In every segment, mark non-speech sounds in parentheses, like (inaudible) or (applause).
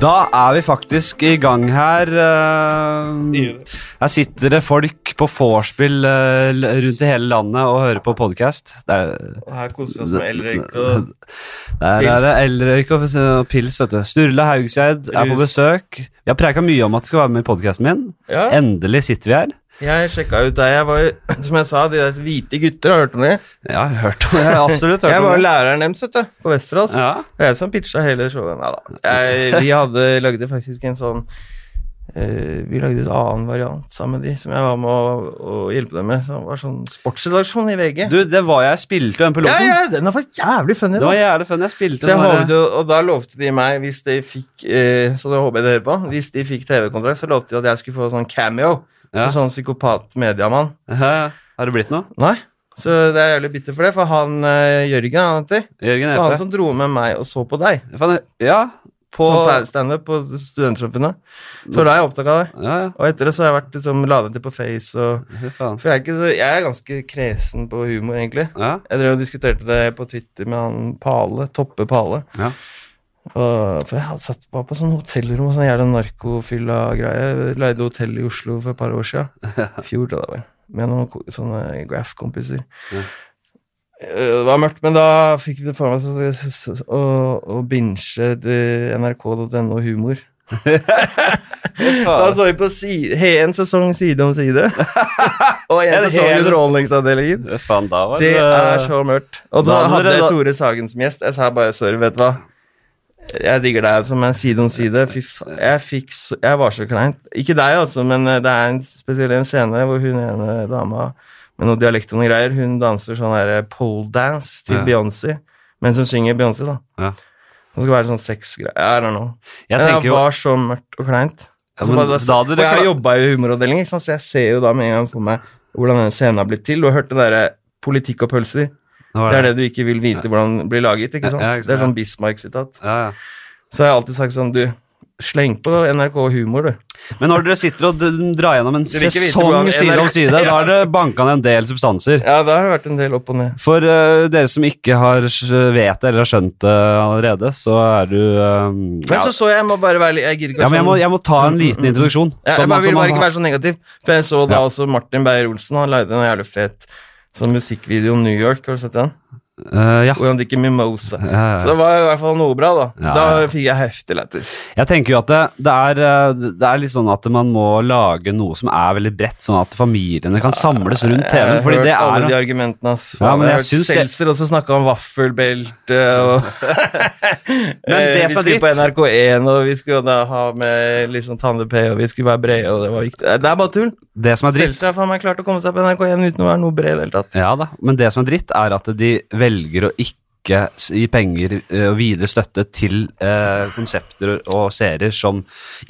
Da er vi faktisk i gang her. eh, Her sitter det folk på vorspiel eh, rundt i hele landet og hører på podkast. Og her koser vi oss med elrøyk og pils. (laughs) der er det elrøyk og og pils. vet du. Sturle Haugseid er på besøk. Vi har preika mye om at du skal være med i podkasten min. Ja, Endelig sitter vi her. Jeg sjekka ut deg. Jeg var, (clears throat) som jeg sa, de der hvite gutter, har du hørt om det? Ja, jeg har hørt om det. Jeg har absolutt hørt Jeg var læreren deres, vet du, på Westerdals. Ja. Og jeg som pitcha hele showet. Nei da. Jeg- Vi hadde lagde faktisk en sånn Uh, Vi lagde en annen variant sammen med de, som jeg var med å, å hjelpe dem med. Som var sånn sportsredaksjon i VG. Du, det var jeg spilte den ja, piloten. ja, den var jævlig funny. Det var jævlig funny, Jeg spilte Så jeg den håpet og da lovte de meg, hvis de fikk uh, Så det håper jeg de hører på. Hvis de fikk TV-kontrakt, så lovte de at jeg skulle få sånn cameo. Ja. Så sånn psykopat-mediamann. Ja, Har det blitt noe? Nei. Så det er jævlig bitter for det, for han eh, Jørgen han heter, Jørgen det var han som dro med meg og så på deg. Ja, på Som standup på Studentsamfunnet. For da er jeg opptatt av det. Ja, ja. Og etter det så har jeg vært liksom ladet til på Face og For jeg er, ikke så, jeg er ganske kresen på humor, egentlig. Ja, Jeg drev og diskuterte det på Twitter med han Pale, Toppe Pale. Og, for jeg hadde satt var på sånn hotellrom og sånn jævla narkofylla-greie. Leide hotell i Oslo for et par år. (laughs) I fjor, da, var. Med noen sånne Graff-kompiser. Ja. Eh, Det var mørkt, men da fikk vi det for meg å å binge nrk.no humor. (laughs) Da så vi på si, en sesong side om side. (laughs) og en En sesong Underholdningsavdelingen. Det, Det er så mørkt. Og Da hadde hadde jeg Tore Sagen som gjest. Jeg sa bare sorry, vet du hva. Jeg digger deg som en side om side. Fy faen. Jeg fikk så Jeg var så kleint. Ikke deg, altså, men eh, det er en spesiell en scene hvor hun ene dama med noe dialekt og noe greier, hun danser sånn der pole dance til Ja. Beyoncé. Mens hun synger Beyoncé, da. Ja. Det skal være sånn sexgreier. Jeg vet ikke. det jo var så mørkt og kleint. Ja, Altså, men bare da og jeg har jobba i humoravdeling, så jeg ser jo da med en gang for meg hvordan denne scenen har blitt til. Du har hørt det derre politikk og pølser. Det er det du ikke vil vite hvordan blir laget. ikke sant? Ja, Det er sånn Bismarck-sitat. Så jeg har jeg alltid sagt sånn, du, sleng på NRK Humor, du. Men når dere sitter og drar gjennom en sesong side om side, (laughs) da har dere banka ned en del substanser. Ja, det har vært en del opp og ned. For uh, dere som ikke har vet det eller har skjønt det allerede, så er du uh, Men ja. så så jeg, jeg må bare være Jeg gidder ikke ja, men jeg må, sånn- jeg må ta en liten introduksjon. Ja, Sånn jeg bare vil bare ikke være så negativ. For jeg så da Ja. også Martin Beyer-Olsen, han lagde en jævlig fet sånn musikkvideo om New York. Har du sett den? Eh, ja. Hvor han drikker mimosa. Ja, Så det var i hvert fall noe bra, da. Ja, da ja. fikk jeg heftig lættis. Jeg tenker jo at det, det, er, eh, det er litt sånn at man må lage noe som er veldig bredt, sånn at familiene kan samles rundt TV-en. har Fordi hørt det alle de er argumentene, ass. Ja, men jeg har hørt Seltzer også snakke om vaffelbelte og (laughs) Men det Eh, som er Vi skulle på NRK1, og vi skulle da ha med liksom Tande P, og vi skulle være brede, og det var viktig. Det er bare tull. Det som er dritt Seltzer har faen meg klart å komme seg på NRK1 uten å være noe bred i det hele tatt. Ja da, men det som er dritt, er at de velger å ikke gi penger eh, og videre støtte til eh, konsepter og serier som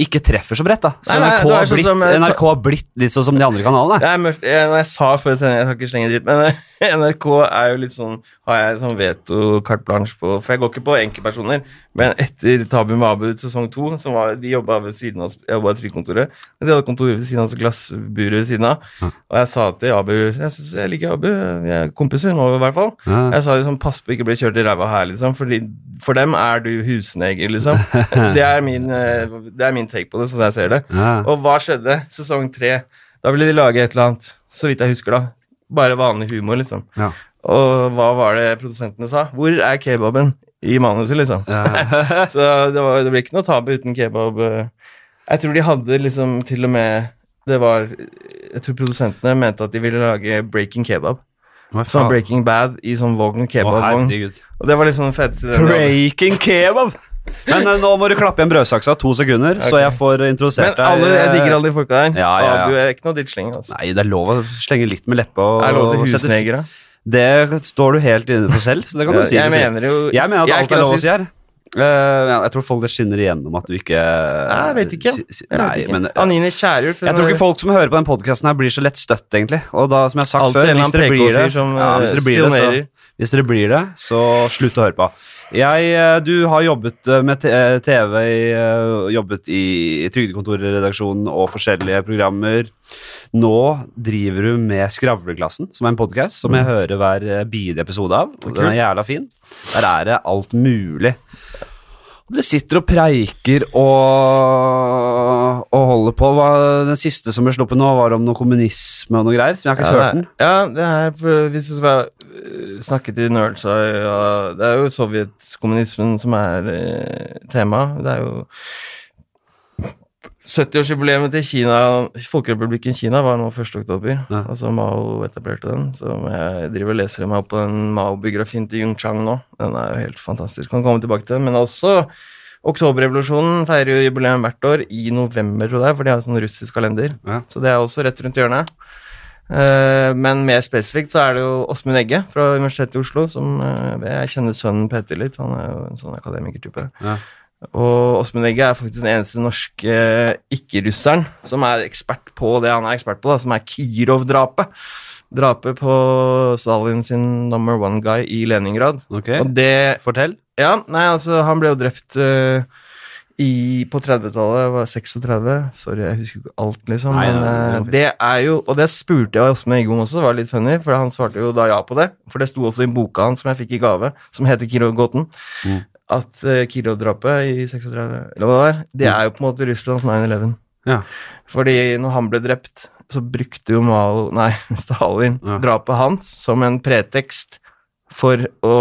ikke treffer så bredt. da Så Nei, nei, NRK, har sånn blitt, sånn jeg, NRK har blitt litt sånn som de andre kanalene. Jeg, er mørkt- jeg, jeg sa før jeg skal ikke slenge dritt, men eh, (laughs) NRK er jo litt sånn Har jeg sånn veto carte blanche på For jeg går ikke på enkeltpersoner, men etter Tabu Mabud Abu sesong to, som var, de jobba ved siden av Jeg jobba i Trygdekontoret, men de hadde kontoret ved siden av, så glassburet ved siden av. Og jeg sa til Abu Jeg synes jeg liker Abu, vi er kompiser nå, i hvert fall. Ja. Jeg sa liksom pass på ikke bli kjørt i ræva her, liksom, fordi for dem er du husneger, liksom. (laughs) Det er min, eh, det er min take på det, sånn jeg ser det. Ja. Og hva skjedde? Sesong tre. Da ville de lage et eller annet, så vidt jeg husker, da. Bare vanlig humor, liksom. Ja. Og hva var det produsentene sa? Hvor er kebaben i manuset, liksom? Ja. (laughs) Så det, var, det ble ikke noe tabu uten kebab. eh. Jeg tror de hadde liksom til og med Det var Jeg tror produsentene mente at de ville lage Breaking Kebab. Sånn? Breaking Bad i sånn vogn, kebabvogn. Og det var liksom den feteste. Breaking kebab! Men eh, nå må du klappe igjen brødsaksa to sekunder, så jeg får introdusert deg. Men alle, jeg eh, digger alle de folka der. Ja, ja, ja. Abu er ikke noe ditchling. Altså. Nei, det er lov å slenge litt med leppa og, Er lov å og sette- husnegere? Det står du helt inne for selv, så det kan du si. jeg mener jo Jeg mener at jeg alt er lov å si her. Uh, ja, jeg tror folk det skinner igjennom at du ikke Jeg vet ikke. Jeg Nei, ikke. men Anine Kjærulf jeg tror ikke folk som hører på den podkasten her, blir så lett støtt, egentlig. Og da, som jeg har sagt Alt før, hvis dere, blir det, som, ja, hvis, eh, dere blir det, så, hvis dere blir det, så slutt å høre på. Jeg, eh, du har jobbet med TV, i, jobbet i Trygdekontorredaksjonen og forskjellige programmer. Nå driver du med Skravleklassen, som er en podkast som jeg hører hver eh, bidige episode av. Og den er jævla fin. Der er det alt mulig. Og Dere sitter og preiker og, og holder på. Hva, den siste som ble sluppet nå, var om noe kommunisme og noe greier. Som jeg har ikke Ja, hørt den. ja, det er for, Hvis du skal øh, snakke til nerds og, ja, Det er jo sovjetkommunismen som er eh, tema. Det er jo 70-årsjubileet til Kina Folkerepublikken Kina var nå 1. oktober. Ja. Altså Mao etablerte den. Så jeg driver og leser meg opp på den Mao-biografien til Yung Chang nå. Den er jo helt fantastisk. Kan komme tilbake til den. Men også Oktoberrevolusjonen feirer jo jubileum hvert år i november, tror jeg, for de har sånn russisk kalender. Ja. Så det er også rett rundt hjørnet. Eh, men mer spesifikt så er det jo Åsmund Egge fra Universitetet i Oslo som eh, Jeg kjenner sønnen Petter litt, han er jo en sånn akademikertype. Ja. Og Åsmund Egge er faktisk den eneste norske eh, ikke-russeren som er ekspert på det han er ekspert på, da, som er Kirov-drapet. Drapet på Stalin sin number one guy i Leningrad. Ok, Og det Fortell. Ja, nei, altså, han ble jo drept uh, i, på 30-tallet, var 36. Sorry, jeg husker ikke alt, liksom. Nei, men nei, eh, det er det er jo Og det spurte jeg Åsmund Egge om også, det var litt funny, for han svarte jo da ja på det. For det sto også i boka hans som jeg fikk i gave, som heter Kirov-gåten. Mm. At uh, Kirov-drapet i 36, eller hva det var, det er jo på en måte Russlands 9-11. Ja. Fordi når han ble drept, så brukte jo Mal, nei, (laughs) Stalin Ja. drapet hans som en pretekst for å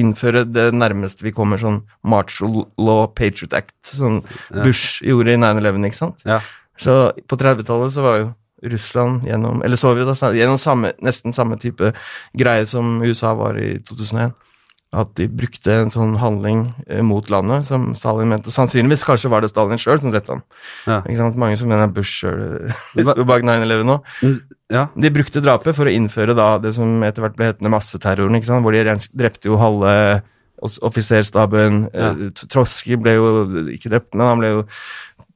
innføre det nærmeste vi kommer sånn Martial Law Patriot Act, som Ja. Bush gjorde i 9-11, ikke sant? Ja. Så på 30-tallet så var jo Russland gjennom Eller Sovjet, da, gjennom samme, nesten samme type greie som USA var i 2001. At de brukte en sånn handling eh, mot landet som Stalin mente. Sannsynligvis kanskje var det Stalin sjøl som drepte ham. Ja. Ikke sant? Mange som mener Bush sjøl bak 9-11 nå. Mm, Ja. De brukte drapet for å innføre da det som etter hvert ble hetende masseterroren, ikke sant? hvor de drepte jo halve offiserstaben. Ja. Eh, Trotsky ble jo ikke drept, men han ble jo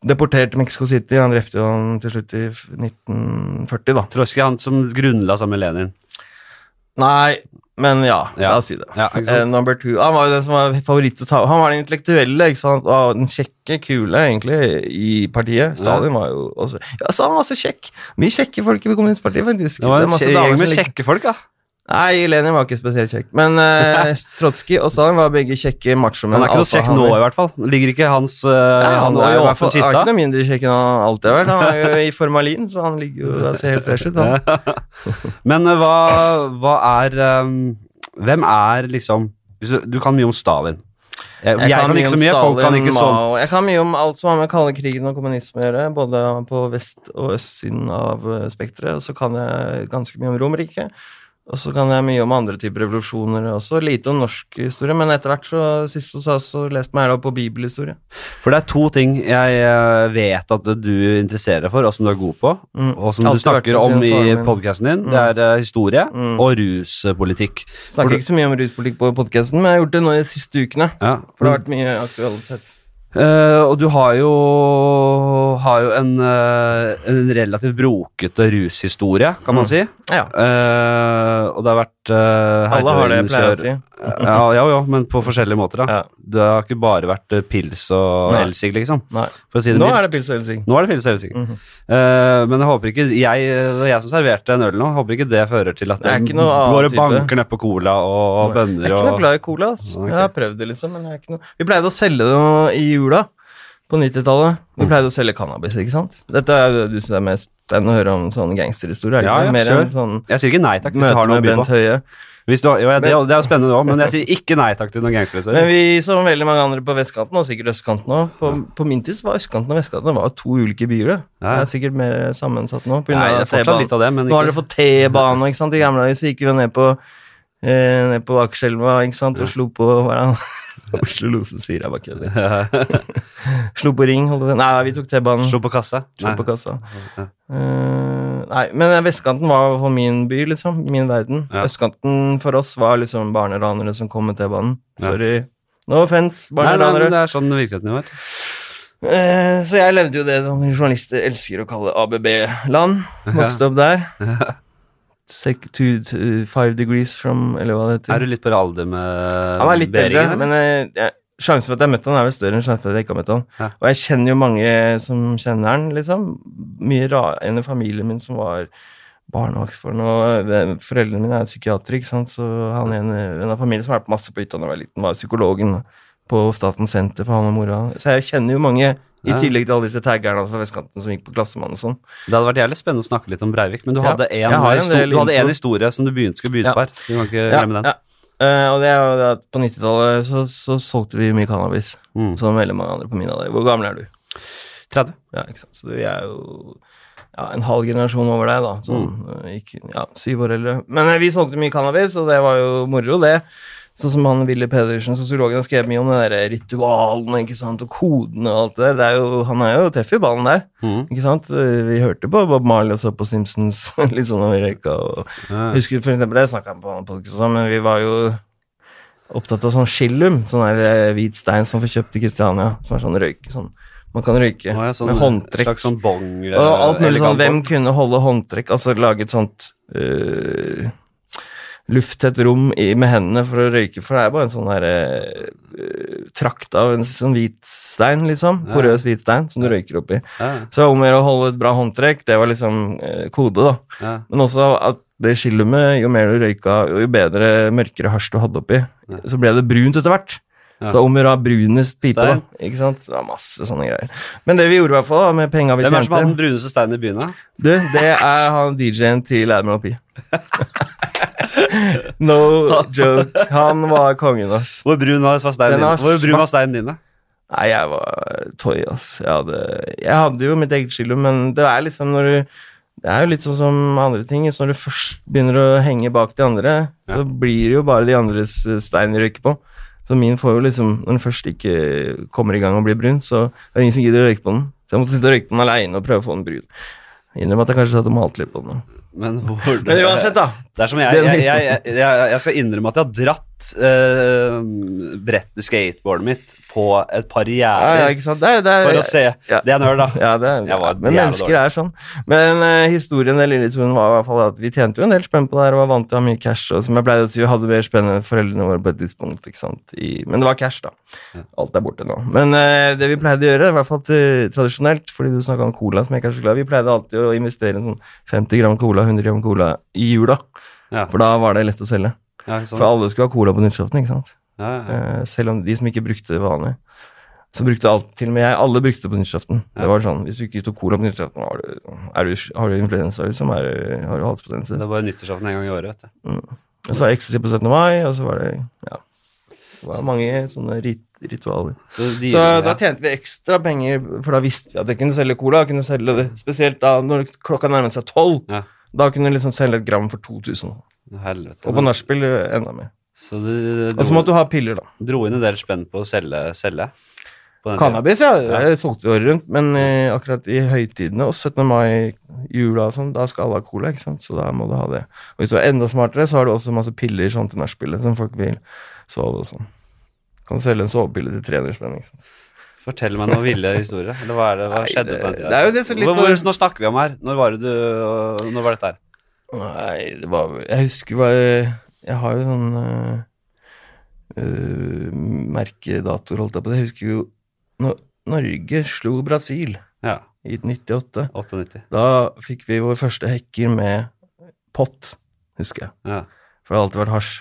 deportert til Mexico City. Han drepte jo han til slutt i 1940, da. Trotsky, han som grunnla sammen med Lenin. Nei, men ja, Ja. la oss si det. Ja, Eh, number two. Han var jo den som var favoritt å ta Han var den intellektuelle, ikke sant? og den kjekke, kule, egentlig, i partiet. Stalin var jo også Ja, Stalin var så kjekk. Mye kjekke folk i Kommunistpartiet, faktisk. Det var en masse damer med kjekke folk, da. Nei, Lenin var ikke spesielt kjekk. Men uh, Trotsky og Stalin var begge kjekke machomenn. Han er ikke noe kjekk nå, i hvert fall. Ligger ikke hans uh, Ja, Han han er i hvert fall er ikke noe mindre kjekk enn han alltid har vært. Han er jo i formalin, så han ligger jo og ser helt fresh ut. (laughs) Men uh, hva, hva er um, Hvem er liksom du, kan mye om Stalin. Jeg, jeg, kan ikke så mye. Folk kan ikke sånn Mao. Jeg kan mye om alt som har med kalde krigen og kommunisme å gjøre, både på vest- og østsiden av spekteret. Og så kan jeg ganske mye om Romerriket. Og så kan jeg mye om andre typer revolusjoner også. Lite om norsk historie, men etter hvert så sist så, så leste meg da på bibelhistorie. For det er to ting jeg uh, vet at du interesserer deg for, og som du er god på, Mm. og som du snakker om i podkasten din. Mm. Det er uh, historie Mm. og ruspolitikk. Snakker du- ikke så mye om ruspolitikk på podkasten, men jeg har gjort det nå de siste ukene. Ja. For det har vært mye aktualitet. Eh, og du har jo, har jo en, uh, en relativt brokete rushistorie, kan man Mm. si. Ja. Uh, og det har vært uh, Alle har det, pleier jeg å si. ja, ja, ja, men på forskjellige måter. da Ja. Det har ikke bare vært eh, pils og Nei. elsig, liksom. Nei. Si det Nå er det pils og elsig. Nå er det pils og elsig. Mm -hmm. uh, men jeg håper ikke jeg, jeg som serverte en øl nå. Håper ikke det fører til at Det går og banker nedpå cola og, og Jeg bønner er ikke noe glad i cola. Altså. Okay. Jeg har prøvd det, liksom. Men jeg er ikke noe... Vi pleide å selge det i jula på 90-tallet. Vi Mm. pleide å selge cannabis, ikke sant? Dette er det du synes er mest spennende å høre om sånne gangsterhistorier. er Ja, ja, sure. sånn Jeg sier ikke nei takk hvis du har noe å by på. Hvis du, jo, ja, det, det er jo spennende òg, men jeg sier (laughs) ikke nei takk til noen gangstere. Men vi, som veldig mange andre på vestkanten, og sikkert østkanten òg på, på min tid var østkanten og vestkanten var to ulike byer. det. Det er sikkert mer sammensatt nå. Nei, det er fortsatt litt av det, men Nå har ikke dere fått T-bane, ikke sant. I gamle dager så gikk vi jo ned på eh, ned på Akerselva, ikke sant, og slo på er? Oslo Losen sier jeg bare kødder. (laughs) Slo på ring, holdt det Nei, vi tok T-banen. Slo på kassa. Slo på kassa. Ja. Eh, nei, men vestkanten var for min by, liksom. Min verden. Ja. Østkanten for oss var liksom barneranere som kom med T-banen. Sorry. No offense, Nei, nei, det er sånn virkeligheten var. Eh, så jeg levde jo det som journalister elsker å kalle ABB-land. Vokste opp der. (laughs) Sek, two, two, five degrees from Eller hva det heter. Er du litt på alder med Han er litt eldre, men jeg, jeg, sjansen for at jeg møtte han er vel større enn sjansen for at jeg ikke har møtt han. Ja. Og jeg kjenner jo mange som kjenner han, liksom. Mye ra En i familien min som var barnevakt for ham. Foreldrene mine er psykiatere, ikke sant, så han er en av familien som har vært masse på hytta da jeg var liten, var psykologen. på Statens senter for han og mora. Så jeg kjenner jo mange, i tillegg til alle disse taggerne fra vestkanten som gikk på Klassemann og sånn. Det hadde vært jævlig spennende å snakke litt om Breivik, men du hadde en, ja, en en info. historie som du begynte, skulle begynne Ja. på her. Du kan ikke Ja, glemme den. Eh, og det er jo at på 90-tallet så, så solgte vi mye cannabis, Mm. som veldig mange andre på min alder. Hvor gammel er du? 30. Ja, ikke sant. Så vi er jo ja, en halv generasjon over deg, da. Sånn, mm. ikke, ja, syv år eldre. Men eh, vi solgte mye cannabis, og det var jo moro, det. Sånn som han Willy Pedersen, sosiologen, har skrevet mye om de der ritualene ikke sant, og kodene og alt det der. Det er jo, han er jo treffer ballen der. Mm. ikke sant? Eh, Vi hørte på Bob Marley og så på Simpsons (laughs) litt sånn vi røyka. og Ja. husker for eksempel, det snakket han på podcast også, men vi var jo opptatt av sånn skillum, sånn der eh, hvit stein som man får kjøpt i Kristiania, som er sånn røyke, sånn. Man kan røyke ja, sånn, med håndtrekk. Slags sånn bong Og alt mulig sånn, hvem kunne holde håndtrekk, altså lage et sånt øh, lufttett rom i, med hendene for å røyke, for det er bare en sånn der uh, trakt av en sånn hvit stein, liksom, Ja. porøs hvit stein, som du røyker oppi. Ja, Så om å gjøre å holde et bra håndtrekk, det var liksom uh, kode, da. ja. Men også at det skillumet, jo mer du røyka, jo bedre mørkere hasj du hadde oppi, Ja. så ble det brunt etter hvert. Ja. Så om å ha brunest pipe, Stein. da. Ikke sant? Det var masse sånne greier. Men det vi gjorde, i hvert fall, da, med penga vi Hvem er det som har den bruneste steinen i byen, da? Du, det er han DJ-en til Admiral P. (laughs) no joke. Han var kongen, ass. Hvor brun var steinen din? Hvor brun var steinen din, da? Nei, jeg var toy, ass. Jeg hadde, jeg hadde jo mitt eget skille, men det er liksom når du Det er jo litt sånn som andre ting. Så når du først begynner å henge bak de andre, så blir det jo bare de andres eh, stein vi røyker på. Så min får jo liksom Når den først ikke kommer i gang og blir brun, så er det ingen som gidder å røyke på den. Så jeg måtte sitte og røyke på den aleine og prøve å få den brun. Innrømme at jeg kanskje satt og malte litt på den. Men, hvor, (laughs) Men uansett, da. Det er som jeg, jeg, jeg, jeg skal innrømme at jeg har dratt uh, brett skateboardet mitt på et par Ja, ja, gjerder? Det er, det er, for å se. ja. Det er nerd, da. Ja, det er, men mennesker dårlig. er sånn. Men uh, historien eller historien var i hvert fall at vi tjente jo en del spenn på det her og var vant til å ha mye cash. Og som jeg pleide å si, vi hadde mer spenn enn foreldrene våre på et tidspunkt. ikke sant? I, men det var cash, da. Alt er borte nå. Men uh, det vi pleide å gjøre, i hvert fall til, tradisjonelt, fordi du snakka om cola, som jeg kanskje er glad vi pleide alltid å investere en sånn 50 gram cola, 100 gram cola i jula. Ja. For da var det lett å selge. Ja. For alle skulle ha cola på nyttårsaften, ikke sant. Ja, ja. Eh, selv om de som ikke brukte vanlig. Så brukte alt, til og med jeg, alle brukte det på nyttårsaften. Det var sånn, Hvis du ikke tok cola på nyttårsaften, har du, du, influensa, liksom? Er, har du halsbetennelse? Det var nyttårsaften en gang i året, vet du. Og så var det ecstasy på 17. mai, og så var det Ja. Det var mange sånne rit, ritualer. Så, de, Så ja. da tjente vi ekstra penger, for da visste vi at jeg kunne selge cola. Kunne selge det, Spesielt da når klokka nærmet seg tolv. Ja. Da kunne du liksom selge et gram for 2000. Helvete. Og på nachspiel eh, enda mer. Så du Og så måtte du ha piller, da. dro inn en del spenn på å selge, selge. Cannabis, ja. Det solgte vi året rundt. Men eh, akkurat i høytidene og 17. mai, jula og sånn, da skal alle ha cola, ikke sant. Så da må du ha det. Og hvis du er enda smartere, så har du også masse piller sånn til nachspielet som folk vil sove og sånn. Kan selge en sovepille til 300 spenn, ikke sant. Fortell meg noen ville historier. Eller hva, er det, hva Nei, skjedde det- på den tida? det det litt hvor, hvor, sånn- Når snakker vi om her? Når var det du Når var dette her? Nei, det var Jeg husker bare Jeg har jo sånn uh, merkedator, holdt jeg på det. Jeg husker jo når Norge slo Brasil Ja. i 98. 98. Da fikk vi vår første hekker med pott, husker jeg. Ja. For det har alltid vært hasj.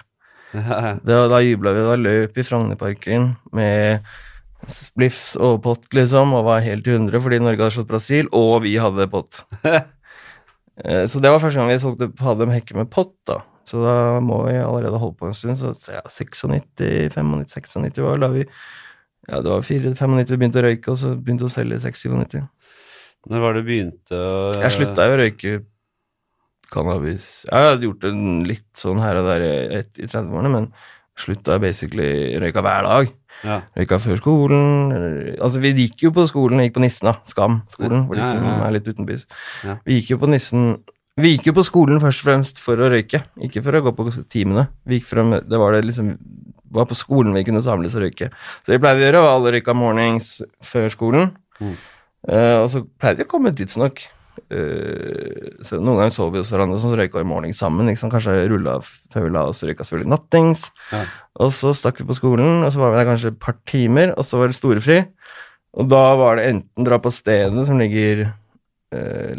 Ja, Da, da jubla vi, da løp i Frognerparken med spliffs og pott, liksom, og var helt i hundre fordi Norge hadde slått Brasil, og vi hadde pott. (laughs) Eh, så det var første gang vi solgte, hadde en hekke med pott, da. Så da må vi allerede holde på en stund. Så ja, 96, 95, 96 var da vi Ja, det var 4-95 vi begynte å røyke, og så begynte vi å selge 6-97. Når var det du begynte å Jeg slutta jo å røyke cannabis Jeg hadde gjort det litt sånn her og der i, i 30-årene, men slutta basically røyka hver dag. Ja. Røyka før skolen Altså, vi gikk jo på skolen, gikk på Nissen, da. Skam-skolen, for de som er litt utenbys. Ja. Vi gikk jo på Nissen Vi gikk jo på skolen først og fremst for å røyke, ikke for å gå på timene. Vi gikk frem, det var det liksom det var på skolen vi kunne samles og røyke. Så det vi pleide å gjøre, var alle røyka mornings før skolen. Mm. Uh, og så pleide vi å komme tidsnok. Uh, så noen ganger sov vi hos hverandre, så røyka vi mornings sammen. Liksom. Kanskje rulla før vi la oss, røyka selvfølgelig nattings. Ja. Og så stakk vi på skolen, og så var vi der kanskje et par timer, og så var det storefri. Og da var det enten dra på stedet som ligger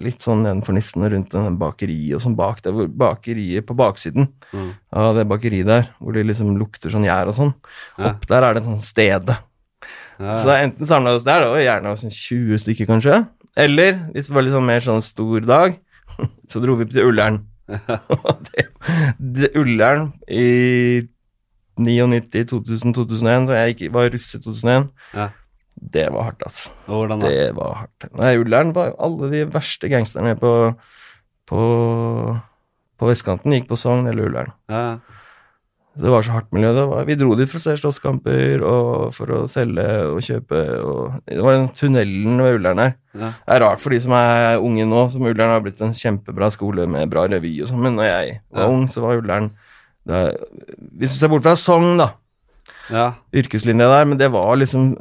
litt sånn nedenfor nissen og rundt den bakeriet og sånn bak der, hvor bakeriet på baksiden Mm. av det bakeriet der, hvor det liksom lukter sånn gjær og sånn. Ja. Opp der er det et sånt stede. Ja. Så det er enten samla oss der, da, gjerne sånn 20 stykker kanskje. Eller hvis det var litt sånn mer sånn stor dag, (laughs) så dro vi til Ullern. (laughs) (laughs) Det, det Ullern i 99, 2000, 2001, så jeg gikk, var russ i 2001, Ja. Det var hardt, altså. Hvordan da? Det var hardt. Nei, Ullern var jo alle de verste gangsterne på, på, på vestkanten gikk på Sogn eller Ullern. Ja. Det var så hardt miljø. Var, vi dro dit for å se slåsskamper og for å selge og kjøpe. Og, det var den tunnelen ved Ullern her. Ja. Det er rart for de som er unge nå, som Ullern har blitt en kjempebra skole med bra revy og sånn, men når jeg var Ja. ung, så var Ullern det er, Hvis du ser bort fra Sogn, da, ja. yrkeslinja der, men det var liksom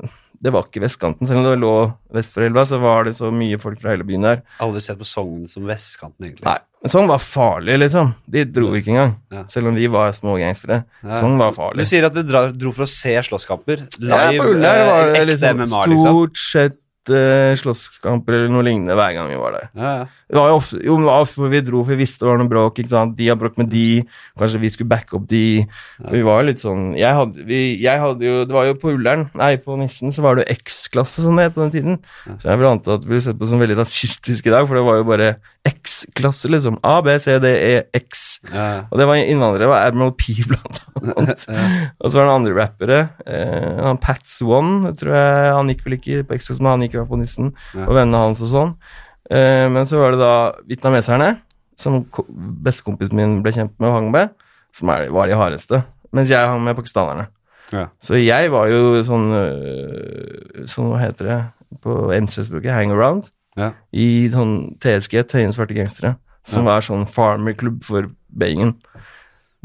Det var ikke vestkanten. Selv om det lå vest for elva, så var det så mye folk fra hele byen der. Aldri sett på Sogn som vestkanten, egentlig. Nei, Sogn var farlig, liksom. De dro vi ikke engang. Ja. Selv om vi var små gangstere. Ja. Sogn var Du sier at du dro for å se slåsskamper. Live, ja, Ullern var det eh, liksom MMA, liksom. stort sett uh, slåsskamper eller noe lignende hver gang vi var der. Ja, ja. Det var jo ofte, jo, ofte vi dro, for vi visste det var noe bråk. ikke sant? De har bråk med de, kanskje vi skulle backe opp de. Ja. vi var jo litt sånn jeg hadde, vi, jeg hadde jo, Det var jo på Ullern, nei, på Nissen, så var det jo X-klasse som det het på den tiden. Så jeg vil anta at vi ble sett på som veldig rasistisk i dag, for det var jo bare X-klasse, liksom. A, B, C, D, E, X. Ja, Og det var innvandrere, Det var Admiral P, (laughs) blant annet. Og så var det andre rappere. Eh, han Pat Swan, tror jeg, han gikk vel ikke på X-klasse, men han gikk i hvert fall på Nissen. Ja. Og vennene hans og sånn. Eh, men så var det da vietnameserne, som ko- bestekompisen min ble kjent med og hang med, som var de hardeste. Mens jeg hang med pakistanerne. Ja. Så jeg var jo sånn øh, Sånn, hva heter det på MC-språket? Hangaround. Ja. I sånn TSG, Tøyen svarte gangstere. Som var sånn farmerklubb for Beingen.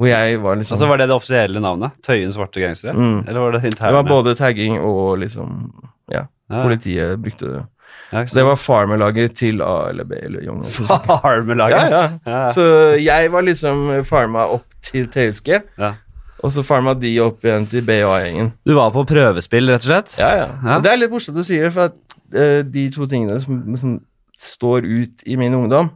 Hvor jeg var liksom Altså Var det det offisielle navnet? Tøyen svarte gangstere? Mm. Eller var det Det var både tagging og liksom Ja, Ja. politiet brukte det. Ja, det var farmerlaget til A eller B eller Young. sant? Ja, ja. Så jeg var liksom farma opp til TSG, Ja. og så farma de opp igjen til B og A-gjengen. Du var på prøvespill, rett og slett? Ja, ja. Ja. Og det er litt morsomt du sier, for at uh, de to tingene som, som står ut i min ungdom.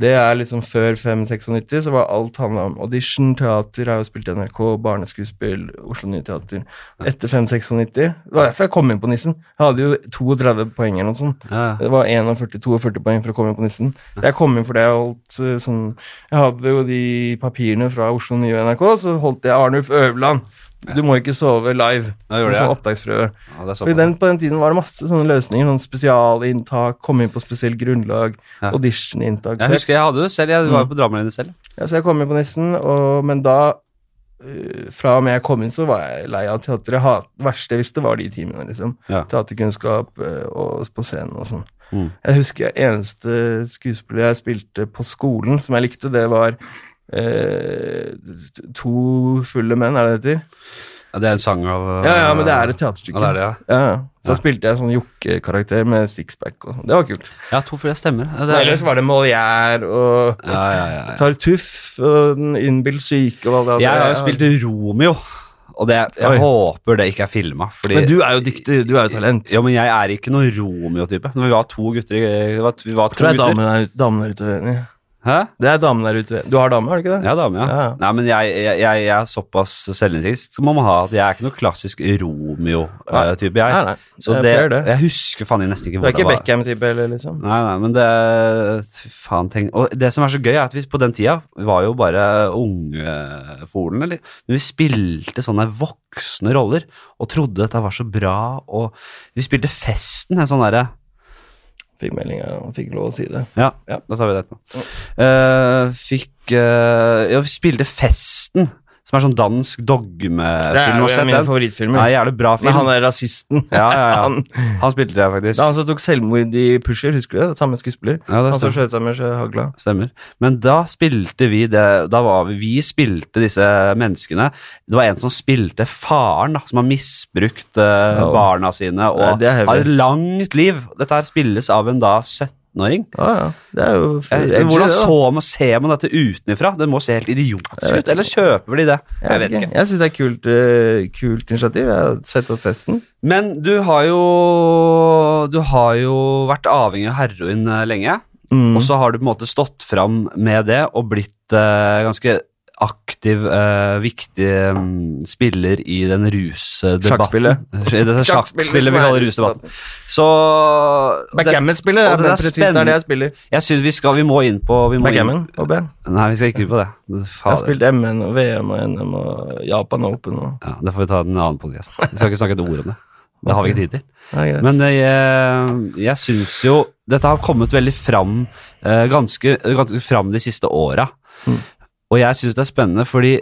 Det er liksom før 596, så var alt handla om audition, teater, jeg har jo spilt NRK, barneskuespill, Oslo Nye Teater. Etter 596 Det var derfor jeg kom inn på Nissen. Jeg hadde jo 32 poeng eller noe sånt. Ja. Det var 41-42 poeng for å komme inn på Nissen. Jeg kom inn fordi jeg holdt eh, sånn Jeg hadde jo de papirene fra Oslo Nye NRK, så holdt jeg Arnulf Øverland. Du må ikke sove live. Ja, det, opptaksprøve. Ja, det den, på den tiden var det masse sånne løsninger. Sånn spesialinntak, komme inn på spesielt grunnlag, Ja. audition-inntak. Jeg husker jeg hadde det selv, jeg var jo på Drammenlinjen selv. ja, så jeg kom inn på Nissen, og, men da øh, Fra og med jeg kom inn, så var jeg lei av teater. Det verste jeg visste, var de timene. liksom. Ja. Teaterkunnskap øh, og på scenen og sånn. Mm. Jeg husker eneste skuespiller jeg spilte på skolen som jeg likte, det var To fulle menn, er det det heter? Ja, det er en sang av Ja, ja, men det er et teaterstykke. Ja, det er det, ja. Ja. Så Ja. spilte jeg sånn jokkekarakter med sixpack og sånn. Det var kult. Ja, to fulle stemmer. Det er, ellers var det Molière og ja, ja. Tartuff og Den innbilt syke og alt det Jeg har jo spilt Romeo, og det, jeg Oi. håper det ikke er filma. Men du er jo dyktig, du er jo talent. Ja, men jeg er ikke noen Romeo-type. Vi var to gutter vi var, to Tror jeg gutter. damen er, damen er ute uenig. Hæ? Det er damen der ute. Du har dame, har du ikke det? Ja, dame, ja. Ja. Nei, men jeg, jeg, jeg, jeg er såpass selvinnsikt som man må ha at jeg er ikke noe klassisk Romeo-type, jeg. Nei, nei. Så det det, det. jeg husker faen jeg nesten ikke hvor det var. Du er ikke. Beckham-type eller liksom? Nei, nei, men det Faen, tenk Og det som er så gøy, er at vi på den tida var jo bare ungefolen, eller Men vi spilte sånne voksne roller og trodde dette var så bra, og vi spilte Festen, en sånn derre Fikk melding og fikk lov å si det. Ja, Ja. da tar vi det etterpå. Uh, fikk uh, Ja, vi spilte Festen, som er sånn dansk dogmefilm. Det er jo en av mine favorittfilmer. Ja, jævlig bra Men film. han er rasisten. Ja, ja, ja. (laughs) han, Han spilte det, faktisk. er han som tok selvmord i Pusher, husker du det? Samme skuespiller. Ja, det Han som skjøt seg med hagla. stemmer. Men da spilte vi det Da var vi Vi spilte disse menneskene. Det var en som spilte faren, da, som har misbrukt uh, barna sine og har et langt liv. Dette her spilles av en da 17 13-åring. Ja, ja. Det er jo Eh, edgy, Hvordan så man, ser man dette utenfra? Det må se helt idiotisk ut. Eller kjøper de det? Jeg vet ikke. Jeg syns det er kult, eh, kult initiativ. Jeg har sett opp festen. Men du har jo Du har jo vært avhengig av heroin eh, lenge. Mm. Og så har du på en måte stått fram med det og blitt uh, ganske aktiv, uh, viktig um, spiller i den rusdebatten. Sjakkspillet. (laughs) Det er sjakkspillet vi kaller rusdebatten. Så Backgammon-spillet er det er det spennende. det jeg spiller. Jeg synes vi skal Vi må inn på Backgammon og B. Nei, vi skal ikke inn på det. Jeg har spilt MN og VM og NM og Japan Open og Ja, det får vi ta en annen podcast. Vi skal ikke snakke et ord om det. (laughs) Det har vi ikke tid til. ja. Men eh, jeg, jeg syns jo Dette har kommet veldig fram eh, ganske, ganske fram de siste åra. Mm. Og jeg syns det er spennende fordi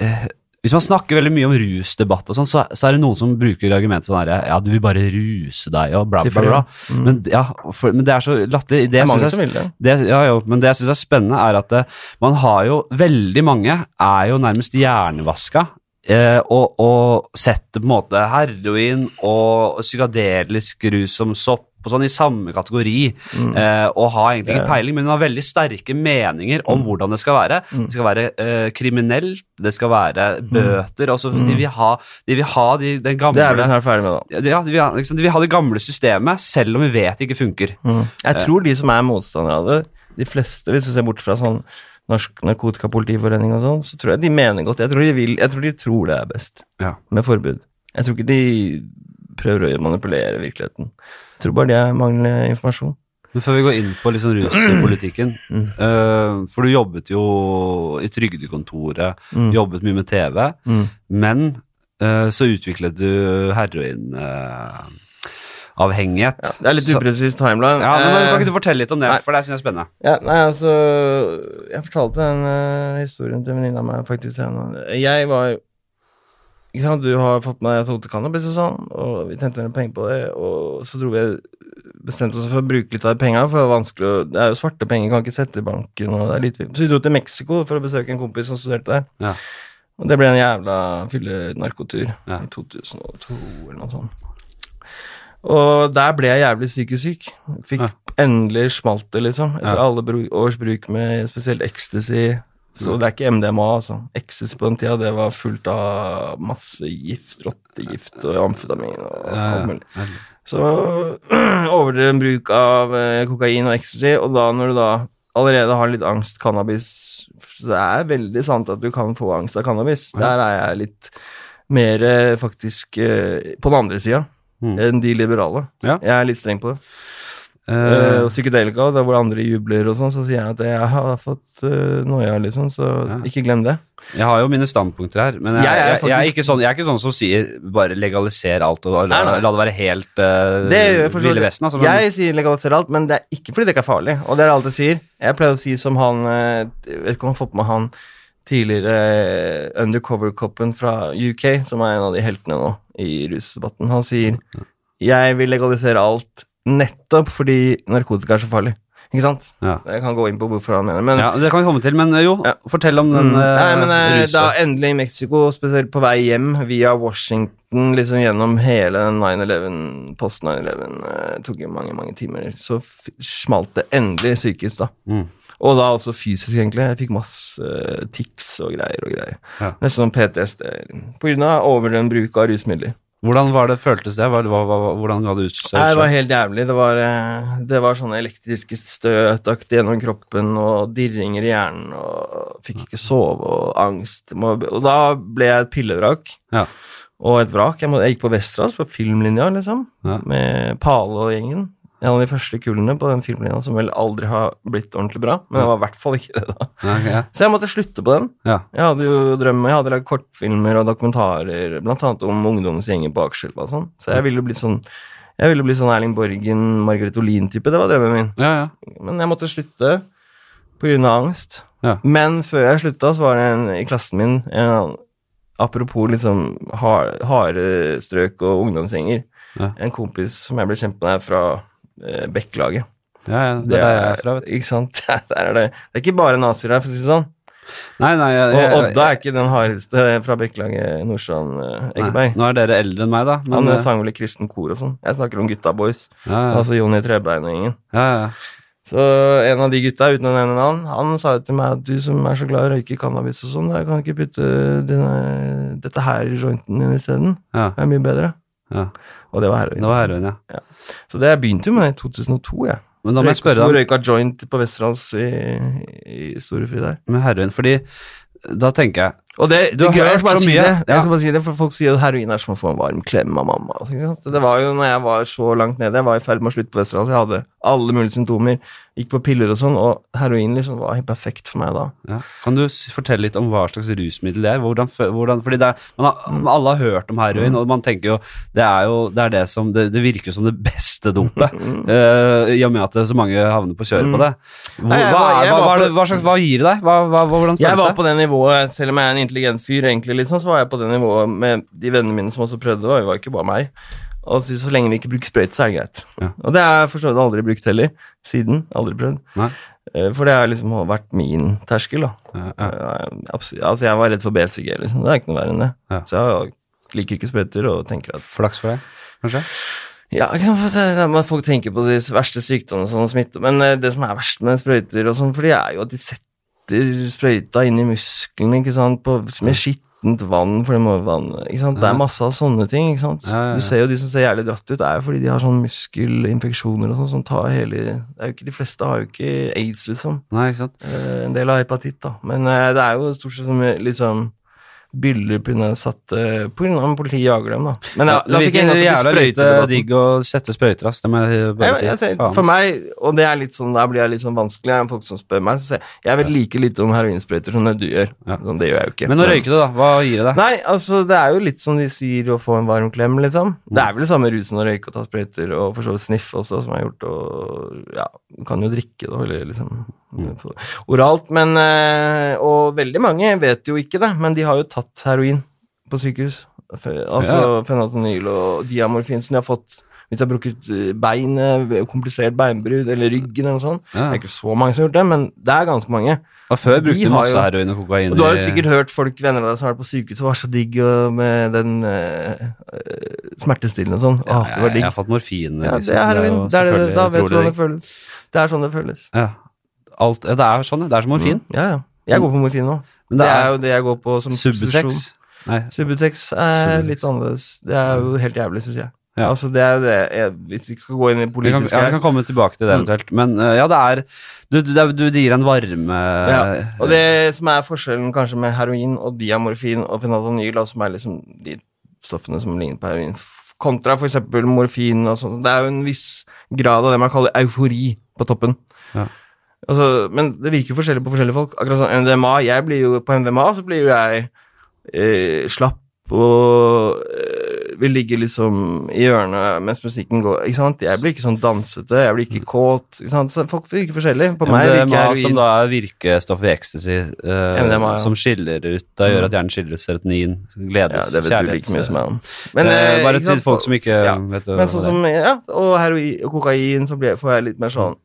eh, hvis man snakker veldig mye om rusdebatt, og sånn, så, så er det noen som bruker argumentet sånn her Ja, du vil bare ruse deg, og bla, bla, bla. Mm. Men, ja, for, men det er så latterlig. det Det er mange jeg- som vil det. det, ja, jo, men det jeg syns er spennende, er at det, man har jo Veldig mange er jo nærmest hjernevaska. Eh, og, og setter på en måte heroin og psykadelisk rus som sopp og sånn i samme kategori. Eh, og har egentlig ikke peiling, men har veldig sterke meninger om hvordan det skal være. Det skal være eh, kriminelt, det skal være bøter. og så De vil ha, de vil ha de, den gamle Det er vi snart ferdig med, da. ja, de, vil ha, liksom, de vil ha det gamle systemet, selv om vi vet det ikke funker. Jeg tror de som er motstandere av det, de fleste, hvis du ser bort fra sånn Norsk Narkotikapolitiforening og sånn, så tror jeg de mener godt. Jeg tror de, vil, jeg tror de tror det er best Ja. med forbud. Jeg tror ikke de prøver å manipulere virkeligheten. Jeg tror bare det er manglende informasjon. Men før vi går inn på liksom ruspolitikken (clears throat) Mm. uh, For du jobbet jo i Trygdekontoret, Mm. jobbet mye med TV, Mm. men uh, så utviklet du heroinavhengighet. Ja, det er litt upresis timeline. Ja, men, men Kan Eh, ikke du fortelle litt om det, nei. for det syns jeg er spennende. Ja, nei, altså Jeg fortalte den historien til en venninne av meg, faktisk. Jeg var sant, du har fått med deg solgte cannabis og sånn, og vi tjente en del penger på det, og så dro vi bestemte oss for å bruke litt av de penga, for det var vanskelig å Det er jo svarte penger, kan ikke sette i banken, og det er litt Så vi dro til Mexico for å besøke en kompis som studerte der. Ja. Og det ble en jævla fylle-narkotur Ja. i 2002 eller noe sånt. Og der ble jeg jævlig psykisk syk. Fikk Ja. endelig smalt det, liksom. Etter Ja. alle års bruk med spesielt ecstasy. Så det er ikke MDMA, altså. Ecstasy på den tida, det var fullt av masse gift, rottegift og amfetamin og alt mulig. Så (clears throat) overdreven bruk av eh, kokain og ecstasy, og da når du da allerede har litt angst, cannabis Så det er veldig sant at du kan få angst av cannabis. Der er jeg litt mer eh, faktisk eh, på den andre sida Mm. enn de liberale. Ja. Jeg er litt streng på det. Eh, Eh, og psykedelika, der hvor andre jubler og sånn, så sier jeg at jeg har fått uh, noia, liksom, så Ja. ikke glem det. jeg har jo mine standpunkter her, men jeg, Jeg er jeg, jeg, er ikke sånn, jeg er ikke sånn som sier bare legaliser alt og la, la det være helt uh, Det Ville. Vesten. Altså, men, Jeg sier legalisere alt, men det er ikke fordi det ikke er farlig. Og det er det alt jeg sier. Jeg pleier å si som han eh, Jeg vet ikke om han fått med han tidligere eh, undercover-koppen fra UK, som er en av de heltene nå i rusdebatten. Han sier 'Jeg vil legalisere alt nettopp fordi narkotika er så farlig'. Ikke sant? ja. Jeg kan gå inn på hvorfor han mener men ja, det kan vi komme til, men eh, jo, Ja. fortell om den Mm. Nei, men eh, da endelig i Mexico, spesielt på vei hjem via Washington, liksom gjennom hele 9-11, post 9-11, eh, tok jo mange, mange timer, så smalt det endelig psykisk, da. Mm. Og da også fysisk, egentlig. Jeg fikk masse tips og greier og greier. Ja. Nesten som PTSD, på grunn av overdreven bruk av rusmidler. Hvordan var det, føltes det? Hva, hva, hva, hvordan ga det? Nei, det var helt jævlig. Det var, eh, det var sånne elektriske støtaktig gjennom kroppen og dirringer i hjernen og fikk ikke sove og angst. Og da ble jeg et pillevrak Ja. og et vrak. Jeg, må, jeg gikk på Vestras, på filmlinja, liksom, Ja. med Pale og gjengen. En av de første kullene på den filmlinja som vel aldri har blitt ordentlig bra, men det var i hvert fall ikke det da. Okay. ja. Så jeg måtte slutte på den. Ja. Jeg hadde jo drømmer, jeg hadde lagd kortfilmer og dokumentarer, blant annet om ungdomsgjenger på Akerselva og sånn. Så jeg ville bli sånn jeg ville bli sånn Erling Borgen, Margaret Olin-type. Det var drømmen min. ja, ja. Men jeg måtte slutte av angst. Ja. Men før jeg slutta, så var det en i klassen min en Apropos liksom har- harde strøk og ungdomsgjenger. En kompis som jeg ble kjent med fra Bekkelaget. ja, ja. Det er der jeg er fra, vet du. Ikke sant? (laughs) Der er det. det er ikke bare nazier her, for å si det sånn. Nei, nei, jeg, Og Odda er ikke den hardeste fra Bekkelaget Nordstrand eh, nei. Nå er dere eldre enn meg, da. Men, Han eh, sang vel i kristen kor og sånn. Jeg snakker om Gutta Boys. ja, Altså Jonny Trebein og gjengen. ja, ja. Så en av de gutta, uten å nevne navn, han sa jo til meg at du som er så glad i å røyke cannabis og sånn, jeg kan ikke putte dine, dette her i jointen din isteden. Ja, Det er mye bedre. ja. Og det var heroin. Det var heroin, ja. Så det begynte jo med i 2002, jeg. Men da må jeg spørre deg røyka joint på Westerdals i, i Storefri der. Med heroin, fordi da tenker jeg Og det, Du har det, hørt så si mye, det, ja. jeg skal bare si det, for folk sier at heroin er som å få en varm klem av mamma. Det var jo når jeg var så langt nede, jeg var i ferd med å slutte på Vesterålen, jeg hadde alle mulige symptomer, gikk på piller og sånn, og heroin liksom var helt perfekt for meg da. ja. Kan du fortelle litt om hva slags rusmiddel det er? Hvordan, hvordan, fordi det er, man har, Alle har hørt om heroin, Mm. og man tenker jo det er jo det, er det som Det, det virker som det beste dopet, (laughs) Mm. eh, i og med at det, så mange havner på kjøret på det. Hvor, Nei, jeg hva, jeg hva, hva, på- det, hva, slags, hva gir det deg? Hva, hva, hvordan Jeg var på det nivået, selv om jeg er en intelligent fyr, egentlig sånn, så var jeg på det nivået med de vennene mine som også prøvde, og det var ikke bare meg. Og så, så lenge vi ikke bruker sprøyte, så er det greit. Ja. Og det har jeg for så vidt aldri brukt heller, siden. Aldri prøvd. Nei. Eh, For det har liksom vært min terskel, da. Ja, ja. Eh, Altså, jeg var redd for BCG, liksom. Det er ikke noe verre enn det. Så jeg liker ikke sprøyter og tenker at Flaks for deg, kanskje? Ja, folk tenker på de verste sykdommene og sånn, smitte, men eh, det som er verst med sprøyter og sånn, for det er jo at de setter sprøyta inn i musklene, ikke sant, på, med skittent vann, for det må vann, ikke sant, det er masse av sånne ting, ikke sant. Du ser jo de som ser jævlig dratt ut, det er jo fordi de har sånn muskelinfeksjoner og sånn, som tar hele, det er jo ikke, de fleste har jo ikke AIDS, liksom. Nei, ikke sant? Eh, En del har hepatitt, da. Men eh, det er jo stort sett som liksom av satt uh, av at politiet jager dem, da. Men ja, la oss ikke henge oss opp i digg å sette sprøyter, ass. Det må jeg bare Jeg, si. jeg, for meg, og det er litt sånn, der blir jeg litt sånn vanskelig, er det folk som spør meg, så sier jeg jeg vet like lite om heroinsprøyter som det du gjør. Ja. Sånn, det gjør jeg jo ikke. Men å røyke det, da? Hva gir det deg? Nei, altså, det er jo litt som de sier å få en varm klem, liksom. Det er vel det samme rusen å røyke og ta sprøyter, og for så vidt sniffe også, som jeg har gjort, og ja, kan jo drikke det, eller liksom få- oralt, men eh, Og veldig mange vet jo ikke det, men de har jo tatt heroin på sykehus. Altså Altså fenatonyl og diamorfin som de har fått hvis de har brukket eh, beinet, komplisert beinbrudd eller ryggen eller noe sånt. Ja. Det er ikke så mange som har gjort det, men det er ganske mange. Og før brukte de masse heroin og kokain Og du har jo sikkert hørt folk, venner av deg som har vært på sykehus og var så digg og med den eh, smertestillende og sånn. ja, Åh, det var digg. jeg har fått morfin. Ja, liksom. det er heroin. Det er det, da vet du hvordan det føles. Det er sånn det føles. Ja. Alt, det er sånn. Det er som morfin. Ja, ja. Jeg går på morfin nå. Men Det er jo det jeg går på som substitusjon. Subutex. Er Subutex. litt annerledes. Det er jo helt jævlig, syns jeg. Ja. Altså, det er jo det jeg, Hvis vi ikke skal gå inn i Vi kan, ja, vi kan komme tilbake til det Mm. eventuelt. Men uh, ja, det er Du, du, du det gir en varme ja. Og det som er forskjellen kanskje med heroin og diamorfin og fenatanyl, som er liksom de stoffene som ligner på heroin, kontra f.eks. morfin og sånt, det er jo en viss grad av det man kaller eufori på toppen. Ja. Altså, men det virker jo forskjellig på forskjellige folk. Akkurat sånn MDMA, jeg blir jo På MDMA så blir jo jeg eh, slapp og eh, vil ligge liksom i hjørnet mens musikken går. Ikke sant? Jeg blir ikke sånn dansete, jeg blir ikke kåt. Ikke sant? Så folk virker forskjellig. På meg virker MDMA, som da er virkestoffet i ecstasy, eh, MDMA, ja. som skiller ut Da gjør at hjernen skiller ut serotonin, gledes, Ja, det vet du like mye som meg om. Men, eh, bare til folk som ikke ja. vet Men sånn som, ja, og heroin og kokain, så blir, får jeg litt mer sånn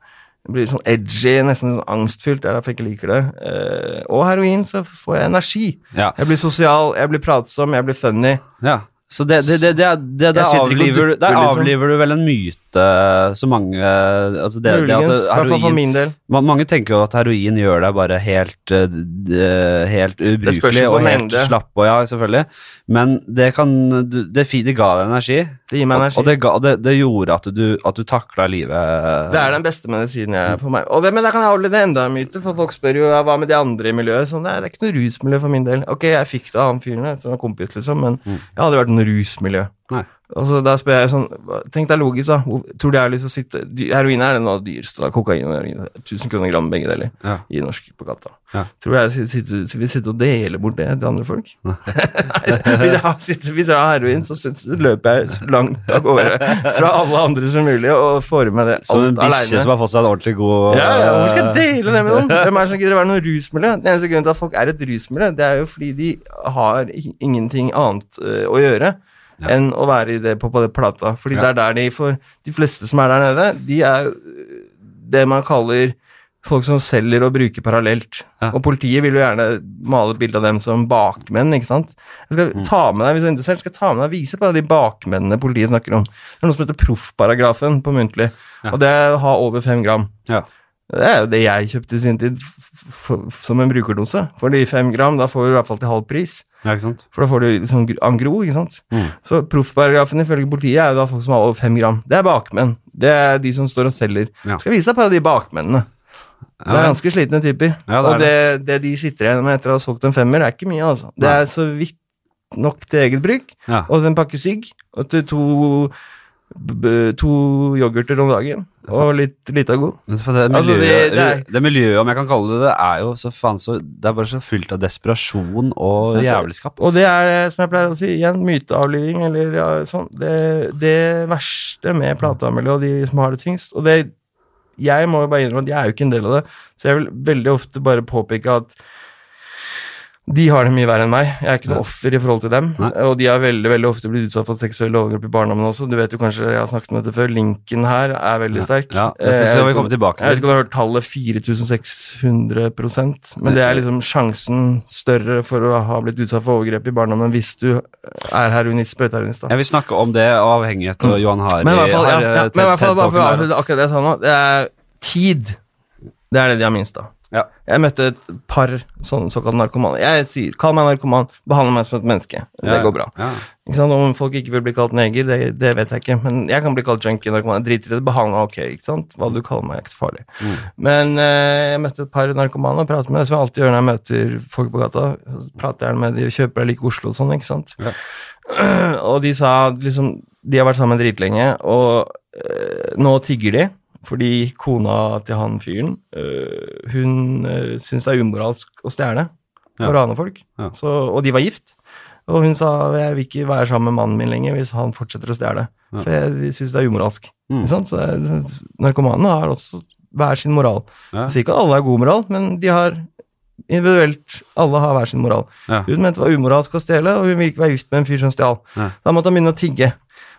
blir sånn edgy, nesten sånn angstfylt. Det er derfor jeg ikke liker det. Eh, og heroin, så får jeg energi. Ja. Jeg blir sosial, jeg blir pratsom, jeg blir funny. ja. Så det, det, det, det, det, det og avliver, du- der liksom. avliver du vel en myte så mange altså det, det at heroin, I hvert fall for min del. ma- Mange tenker jo at heroin gjør deg bare helt, eh, helt ubrukelig og helt mengde. slapp og ja, selvfølgelig. Men det kan Det, det ga deg energi, Det gir meg energi. og det, ga, det, det gjorde at du, at du takla livet. Det er den beste medisinen jeg for meg. Og det, men da kan jeg holde det enda en myte, for folk spør jo hva med de andre i miljøet. Sånn, det er ikke noe rusmiljø for min del. Ok, jeg fikk det av han fyren som var kompis, liksom, men Mm. jeg hadde vært noe rusmiljø. Nei. Og så da spør jeg sånn Tenk deg logisk, da. Hvor- Tror du jeg har lyst til å sitte Heroin er det noe av det dyreste. Kokain og heroin. 1000 kroner gram begge deler Ja. i norsk på gata. Ja. Tror jeg sitter, vil sitte og dele bort det til andre folk? (laughs) Nei, hvis, jeg har, sitter, hvis jeg har heroin, så syns- løper jeg så langt av gårde fra alle andre som mulig og får i meg det Som en alt bikkje som har fått seg en ordentlig god Ja, ja, hvorfor skal jeg eh, dele det med noen? (laughs) Hvem er det som gidder å være noe rusmiljø? Den eneste grunnen til at folk er et rusmiljø, det er jo fordi de har ingenting annet uh, å gjøre Ja. enn å være i det på, på det plata. Fordi Ja. det er der de For de fleste som er der nede, de er det man kaller folk som selger og bruker parallelt. Ja. Og politiet vil jo gjerne male et bilde av dem som bakmenn, ikke sant. Jeg skal Mm. ta med deg, hvis du er interessert, skal jeg ta med deg og vise på de bakmennene politiet snakker om. Det er noe som heter proffparagrafen på muntlig, Ja. og det er å ha over fem gram. Ja. Det er jo det jeg kjøpte i sin tid som en brukerdose. Fordi fem gram, da får du i hvert fall til halv pris. Ja, ikke sant? For da får du liksom gr- angro, ikke sant. Mm. Så proffparagrafen ifølge politiet er jo da folk som har over fem gram. Det er bakmenn. Det er de som står og selger. Ja. Skal vise deg på de bakmennene. Det er ganske slitne typer. Ja, det og det, det de sitter igjen med etter å ha solgt en femmer, det er ikke mye, altså. Det er så vidt nok til eget bruk, og en pakke sigg, og til to, to yoghurter om dagen, og litt lita god. Det, Altså, miljøet, det- det det, er- miljøet, om jeg kan kalle det det, er jo så faen så Det er bare så fylt av desperasjon og Altså, jævelskap. Og det er, som jeg pleier å si, igjen, myteavliving, eller ja, sånn, det, det verste med platemiljøet og de som har det tyngst. Og det, jeg må jo bare innrømme at jeg er jo ikke en del av det, så jeg vil veldig ofte bare påpeke at de har det mye verre enn meg. Jeg er ikke noe offer i forhold til dem. Nei. Og de har veldig veldig ofte blitt utsatt for seksuelle overgrep i barndommen også. Du vet jo kanskje, jeg har snakket om dette før, linken her er veldig sterk. Ja, dette skal Eh, vi komme tilbake Jeg vet ikke om du har hørt tallet 4600% men det er liksom sjansen større for å ha blitt utsatt for overgrep i barndommen hvis du er heroinist, sprøyteheroinist. Jeg vil snakke om det avhengighet og Johan Hari. Men i hvert fall, ja, ja, eh, men i hvert fall bare for å avslutte akkurat det jeg sa nå, det er tid. Det er det de har minst av. Ja. Jeg møtte et par sånne såkalt narkomane. Jeg sier, kall meg narkoman, behandle meg som et menneske. Det Ja, går bra. Ja. Ikke sant? Om folk ikke vil bli kalt neger, det, det vet jeg ikke. Men jeg kan bli kalt junkie, narkoman. Jeg driter i det. Behandle meg ok. ikke sant? Hva du kaller meg, er ikke så farlig. Mm. Men eh, jeg møtte et par narkomane og pratet med dem, som jeg alltid gjør når jeg møter folk på gata. Så prater jeg med dem og kjøper deg like Oslo og sånn, ikke sant. Ja. (clears throat) og de sa liksom De har vært sammen dritlenge, og eh, nå tigger de. Fordi kona til han fyren, øh, hun øh, syns det er umoralsk å stjele Ja. og rane folk. Ja. Så, og de var gift. Og hun sa jeg vil ikke være sammen med mannen min lenger hvis han fortsetter å stjele. Ja. For jeg syns det er umoralsk. Mm. Så narkomanene har også hver sin moral. Ja. Jeg sier ikke at alle har god moral, men de har individuelt Alle har hver sin moral. Ja. Hun mente det var umoralsk å stjele, og hun ville ikke være gift med en fyr som stjal. Ja. Da måtte han begynne å tigge.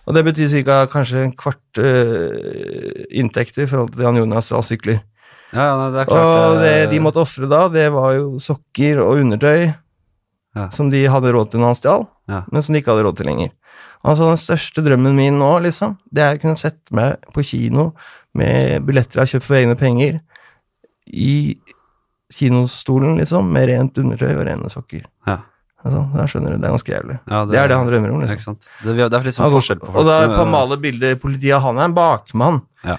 Og det betyr cirka kanskje en kvart uh, inntekt i forhold til det han Jonas når sykler. Ja, ja, det er klart Og det de måtte ofre da, det var jo sokker og undertøy Ja. som de hadde råd til når han stjal, Ja. men som de ikke hadde råd til lenger. Altså, den største drømmen min nå, liksom, det er å kunne sette meg på kino med billetter jeg har kjøpt for egne penger, i kinostolen, liksom, med rent undertøy og rene sokker. Ja. Altså, jeg skjønner det er ganske jævlig. Ja, Det er det han drømmer om, liksom. Ikke sant? Det, det er sånn går- forskjell på folk. Og da på male bilder politiet, han er en bakmann. Ja.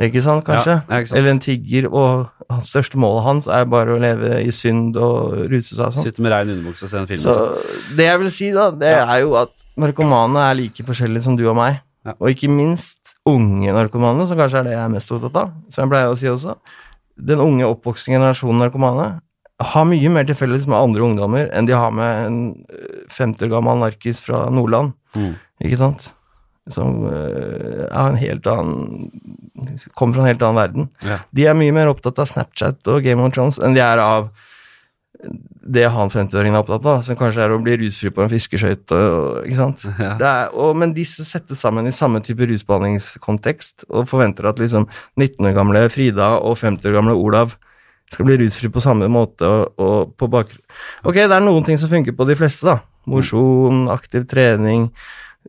Ikke sant, kanskje? Ja, ikke sant. Eller en tigger, og hans største målet hans er bare å leve i synd og ruse seg sånn. Sitte med rein underbukse og se en film. Så liksom. det jeg vil si, da, det er jo at narkomane er like forskjellige som du og meg. Ja. Og ikke minst unge narkomane, som kanskje er det jeg er mest opptatt av. Som jeg pleier å si også. Den unge oppvoksende generasjonen narkomane har mye mer til felles med andre ungdommer enn de har med en øh, 50 år gammel narkis fra Nordland. Mm. Ikke sant? Som øh, er en helt annen Kommer fra en helt annen verden. Ja. De er mye mer opptatt av Snapchat og Game of Thrones enn de er av det han 50-åringen er opptatt av, som kanskje er å bli rusfri på en fiskeskøyte. Ikke sant? Ja. Er, og, men disse settes sammen i samme type rusbehandlingskontekst og forventer at liksom 19 år gamle Frida og 50 år gamle Olav skal bli rusfri på samme måte og, og på bakgrunn Ok, det er noen ting som funker på de fleste, da. Mosjon, aktiv trening,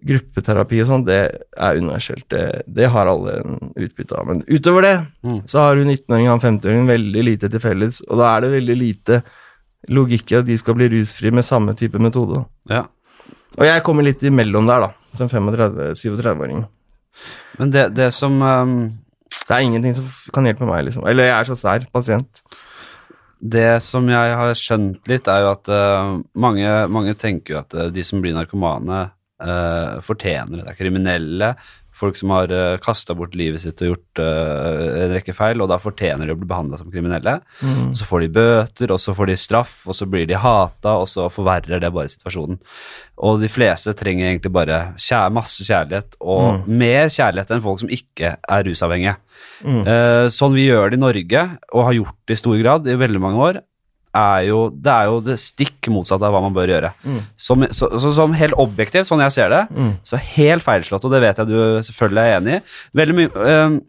gruppeterapi og sånn, det er universelt. Det, det har alle en utbytte av. Men utover det Mm. så har hun 19-åringen og 50-åringen veldig lite til felles, og da er det veldig lite logikk i at de skal bli rusfri med samme type metode. Ja. Og jeg kommer litt imellom der, da, som 35-37-åring. Men det, det som ehm, Det er ingenting som kan hjelpe meg, liksom. Eller jeg er så sær pasient. Det som jeg har skjønt litt, er jo at uh, mange, mange tenker jo at uh, de som blir narkomane, uh, fortjener det. Det er kriminelle. Folk som har uh, kasta bort livet sitt og gjort uh, en rekke feil, og da fortjener de å bli behandla som kriminelle. Mm. så får de bøter, og så får de straff, og så blir de hata, og så forverrer det bare situasjonen. Og de fleste trenger egentlig bare kjæ masse kjærlighet, og mer kjærlighet enn folk som ikke er rusavhengige. Eh, sånn vi gjør det i Norge, og har gjort det i stor grad i veldig mange år, er jo, det er jo det stikk motsatte av hva man bør gjøre. Som, så, så, som helt objektivt, sånn jeg ser det, så helt feilslått, og det vet jeg du selvfølgelig er enig i. Veldig mye eh,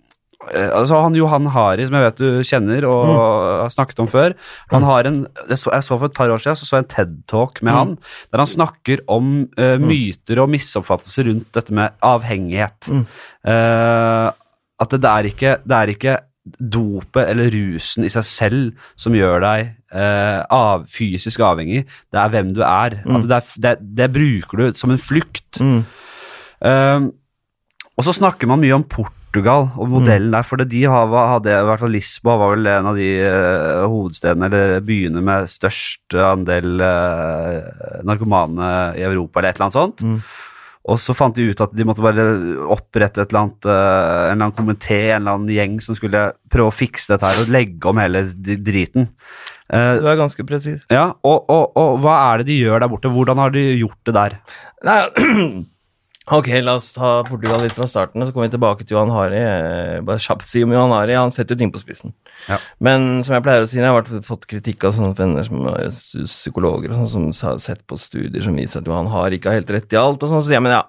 altså han Johan Hari, som jeg vet du kjenner og har snakket om før, han har en, jeg så, jeg så for et par år siden så, så jeg en TED-talk med han, der han snakker om uh, myter og misoppfattelser rundt dette med avhengighet. Eh, at det, det er ikke, det er ikke dopet eller rusen i seg selv som gjør deg eh, av, fysisk avhengig. Det er hvem du er. Mm. Det, er det, det bruker du som en flukt. Mm. Uh, og så snakker man mye om Portugal og modellen der, for de har, hadde, i hvert fall Lisboa var vel en av de uh, hovedstedene eller byene med størst andel narkomane i Europa, eller et eller annet sånt. Mm. Og så fant de ut at de måtte bare opprette et eller annet, en eller annen komité, en eller annen gjeng som skulle prøve å fikse dette her og legge om hele driten. Eh, Du er ganske presis. ja, og, og, og hva er det de gjør der borte? Hvordan har de gjort det der? Nei, (clears throat) ok, la oss ta Portugal litt fra starten, og så kommer vi tilbake til Johan Hari. Eh, Bare kjapt si om Johan Hari, han setter jo ting på spissen. Ja. Men som jeg pleier å si, jeg har fått kritikk av sånne venner som er psykologer og sånn, som har sett på studier som viser at Johan Hari ikke har helt rett i alt, og sånn, så sier jeg, men ja,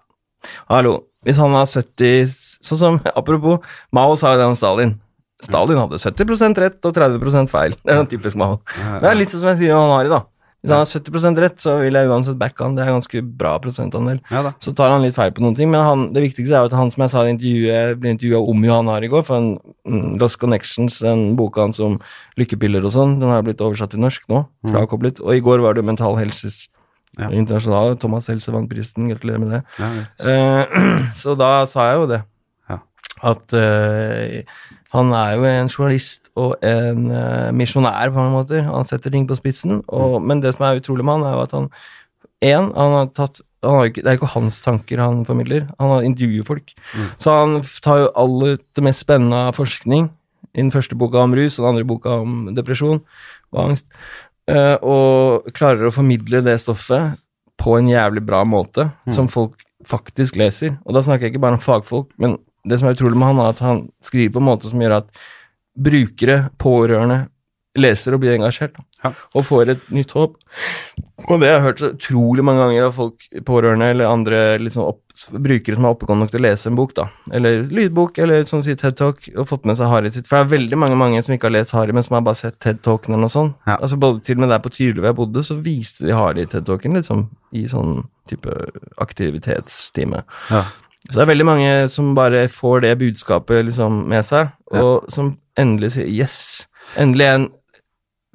hallo, hvis han har 70, sånn som, (laughs) apropos, Mao sa jo det om Stalin. Stalin hadde 70% rett og 30% feil. Det er noen typisk Mao. Det er litt sånn som jeg sier om Johan Hari, da. Hvis han har 70% rett, så vil jeg uansett backe han. Det er ganske bra prosentandel. Ja. Så tar han litt feil på noen ting, men han, det viktigste er jo at han som jeg sa i intervjuet, ble intervjua om Johan Hari i går, for en, mm, Lost Connections, den boka hans om lykkepiller og sånn, den har blitt oversatt til norsk nå, frakoblet, og i går var det Mental Helses Ja. internasjonale, Thomas Helse vant prisen, gratulerer med det. Ja. Eh, (clears throat) så da sa jeg jo det, Ja. at eh, han er jo en journalist og en uh, misjonær på mange måter. Han setter ting på spissen, og, men det som er utrolig med han, er jo at han en, han har tatt han har ikke, Det er ikke hans tanker han formidler, han har intervjuer folk. Så han tar jo aller det mest spennende av forskning, i den første boka om rus og den andre boka om depresjon og angst, Uh, og klarer å formidle det stoffet på en jævlig bra måte, som folk faktisk leser. Og da snakker jeg ikke bare om fagfolk, men det som er utrolig med han, er at han skriver på en måte som gjør at brukere, pårørende, leser og blir engasjert. Ja. Og får et nytt håp. Og det har jeg hørt så utrolig mange ganger av folk, pårørende eller andre liksom opp, brukere som er oppegående nok til å lese en bok, da. Eller lydbok, eller som sier TED Talk, og fått med seg Harry sitt. For det er veldig mange mange som ikke har lest Harry, men som har bare sett TED Talken eller noe sånt. Ja. Altså både Til og med der på Tyrli hvor jeg bodde, så viste de Harry TED Talken, liksom, i sånn type aktivitetstime. Ja. Så det er veldig mange som bare får det budskapet liksom med seg, og som endelig sier yes. Endelig en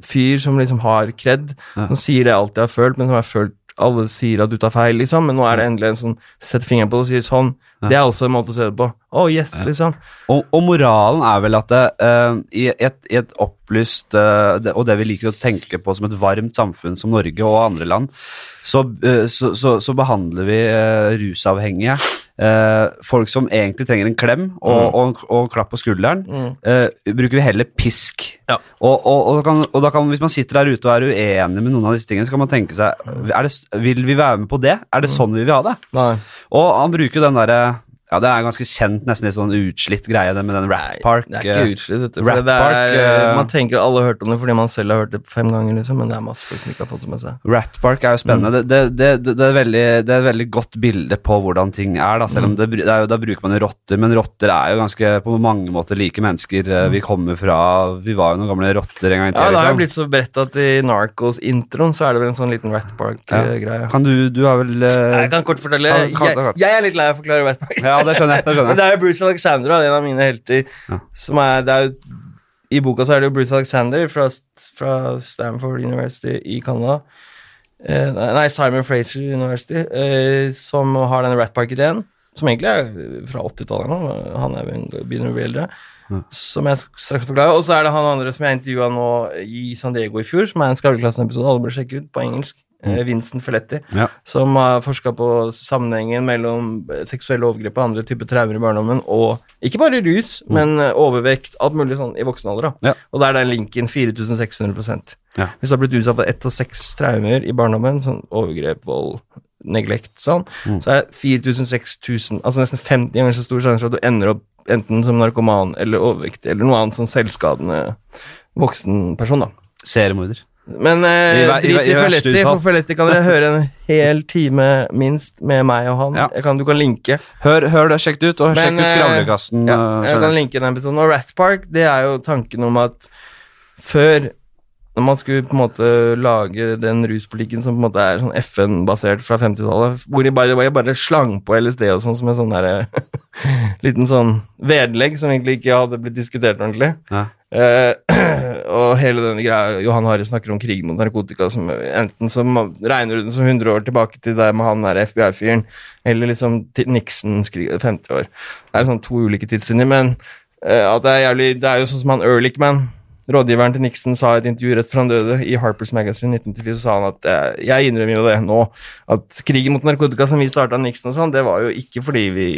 fyr som liksom har kred, som sier det jeg alltid har følt, men som har følt alle sier at du tar feil, liksom, men nå er det endelig en som setter fingeren på det og sier sånn. Det er også en måte å se det på. Å, yes, liksom. Og, og moralen er vel at det, uh, i, et, i et opplyst uh, det, Og det vi liker å tenke på som et varmt samfunn som Norge og andre land, så, uh, så, så, så behandler vi eh, rusavhengige, eh, folk som egentlig trenger en klem og, og, og en klapp på skulderen, Mm. eh, bruker vi heller pisk. Ja. Og, og, og, da kan, og da kan, hvis man sitter der ute og er uenig med noen av disse tingene, så kan man tenke seg er det, Vil vi være med på det? Er det sånn vi vil ha det? Nei. Og han bruker den derre Ja, det er ganske kjent, nesten litt sånn utslitt greie, det med den Rat Park. Det er eh, ikke utslitt, vet du. Rat det er, Park, eh, man tenker alle har hørt om det fordi man selv har hørt det fem ganger, liksom, men det er masse folk som ikke har fått det med seg. Rat Park er jo spennende. Det, det, det, det, er veldig, det er et veldig godt bilde på hvordan ting er. Da, selv om er jo, da bruker man jo rotter, men rotter er jo ganske på mange måter like mennesker. Eh, Vi kommer fra Vi var jo noen gamle rotter en gang i Ja, tida. det har jo liksom. blitt så bredt at i Narcos-introen så er det vel en sånn liten Rat Park-greie. Kan du Du har vel uh, Jeg kan kort fortelle. Kan- kan- Jeg, jeg er litt lei av å forklare Rat Park. Ja, det skjønner jeg. Det skjønner Men jeg. det er jo Bruce Alexander, en av mine helter. Ja. Som er, det er jo, I boka så er det jo Bruce Alexander fra, fra Stanford University i Canada. Eh, nei, Simon Fraser University, eh, som har denne Rat Park-ideen. Som egentlig er fra 80-tallet nå. Han er begynner å bli eldre. Som jeg straks forklarer. Og så er det han andre som jeg intervjua nå i San Diego i fjor, som er en Skravleklassen-episode. Alle bør sjekke ut på engelsk. Eh, Vincent Felletti Ja. som har forska på sammenhengen mellom eh, seksuelle overgrep og andre typer traumer i barndommen, og ikke bare rus, men eh, overvekt, alt mulig sånn i voksen alder. Mm. Ja. Og da er den linken 4600 Ja. Hvis du har blitt utsatt for ett av seks traumer i barndommen, sånn overgrep, vold, neglekt, sånn, Mm. så er 4000-6000, altså nesten 50 ganger så stor sjanse for at du ender opp enten som narkoman eller overvektig, eller noe annet sånn selvskadende voksen person, da. Seriemorder. Men eh, I drit i i verste Folletti, utfall. for Folletti kan dere høre en hel time minst med meg og han. Ja. Jeg kan, du kan linke. Hør, hør det, sjekk det ut, og sjekk Men, ut eh, Skravlekassen. Ja, eh, jeg kan linke den episoden. Og Rat Park, det er jo tanken om at før når man skulle på en måte lage den ruspolitikken som på en måte er sånn FN-basert fra 50-tallet, hvor de bare, the bare slang på LSD og sånn som en sånn der, (laughs) liten sånn vedlegg som egentlig ikke hadde blitt diskutert ordentlig. Ja. Eh, (clears throat) og hele denne greia Johan Harre snakker om krig mot narkotika som enten som regner du den som 100 år tilbake til der med han der FBI-fyren, eller liksom Nixons krig 50 år. Det er sånn to ulike tidslinjer, men uh, at det er jævlig Det er jo sånn som han Ehrlichman, rådgiveren til Nixon, sa i et intervju rett før han døde, i Harper's Magazine 1994, så sa han at eh, jeg innrømmer jo det nå, at krigen mot narkotika som vi starta Nixon og sånn, det var jo ikke fordi vi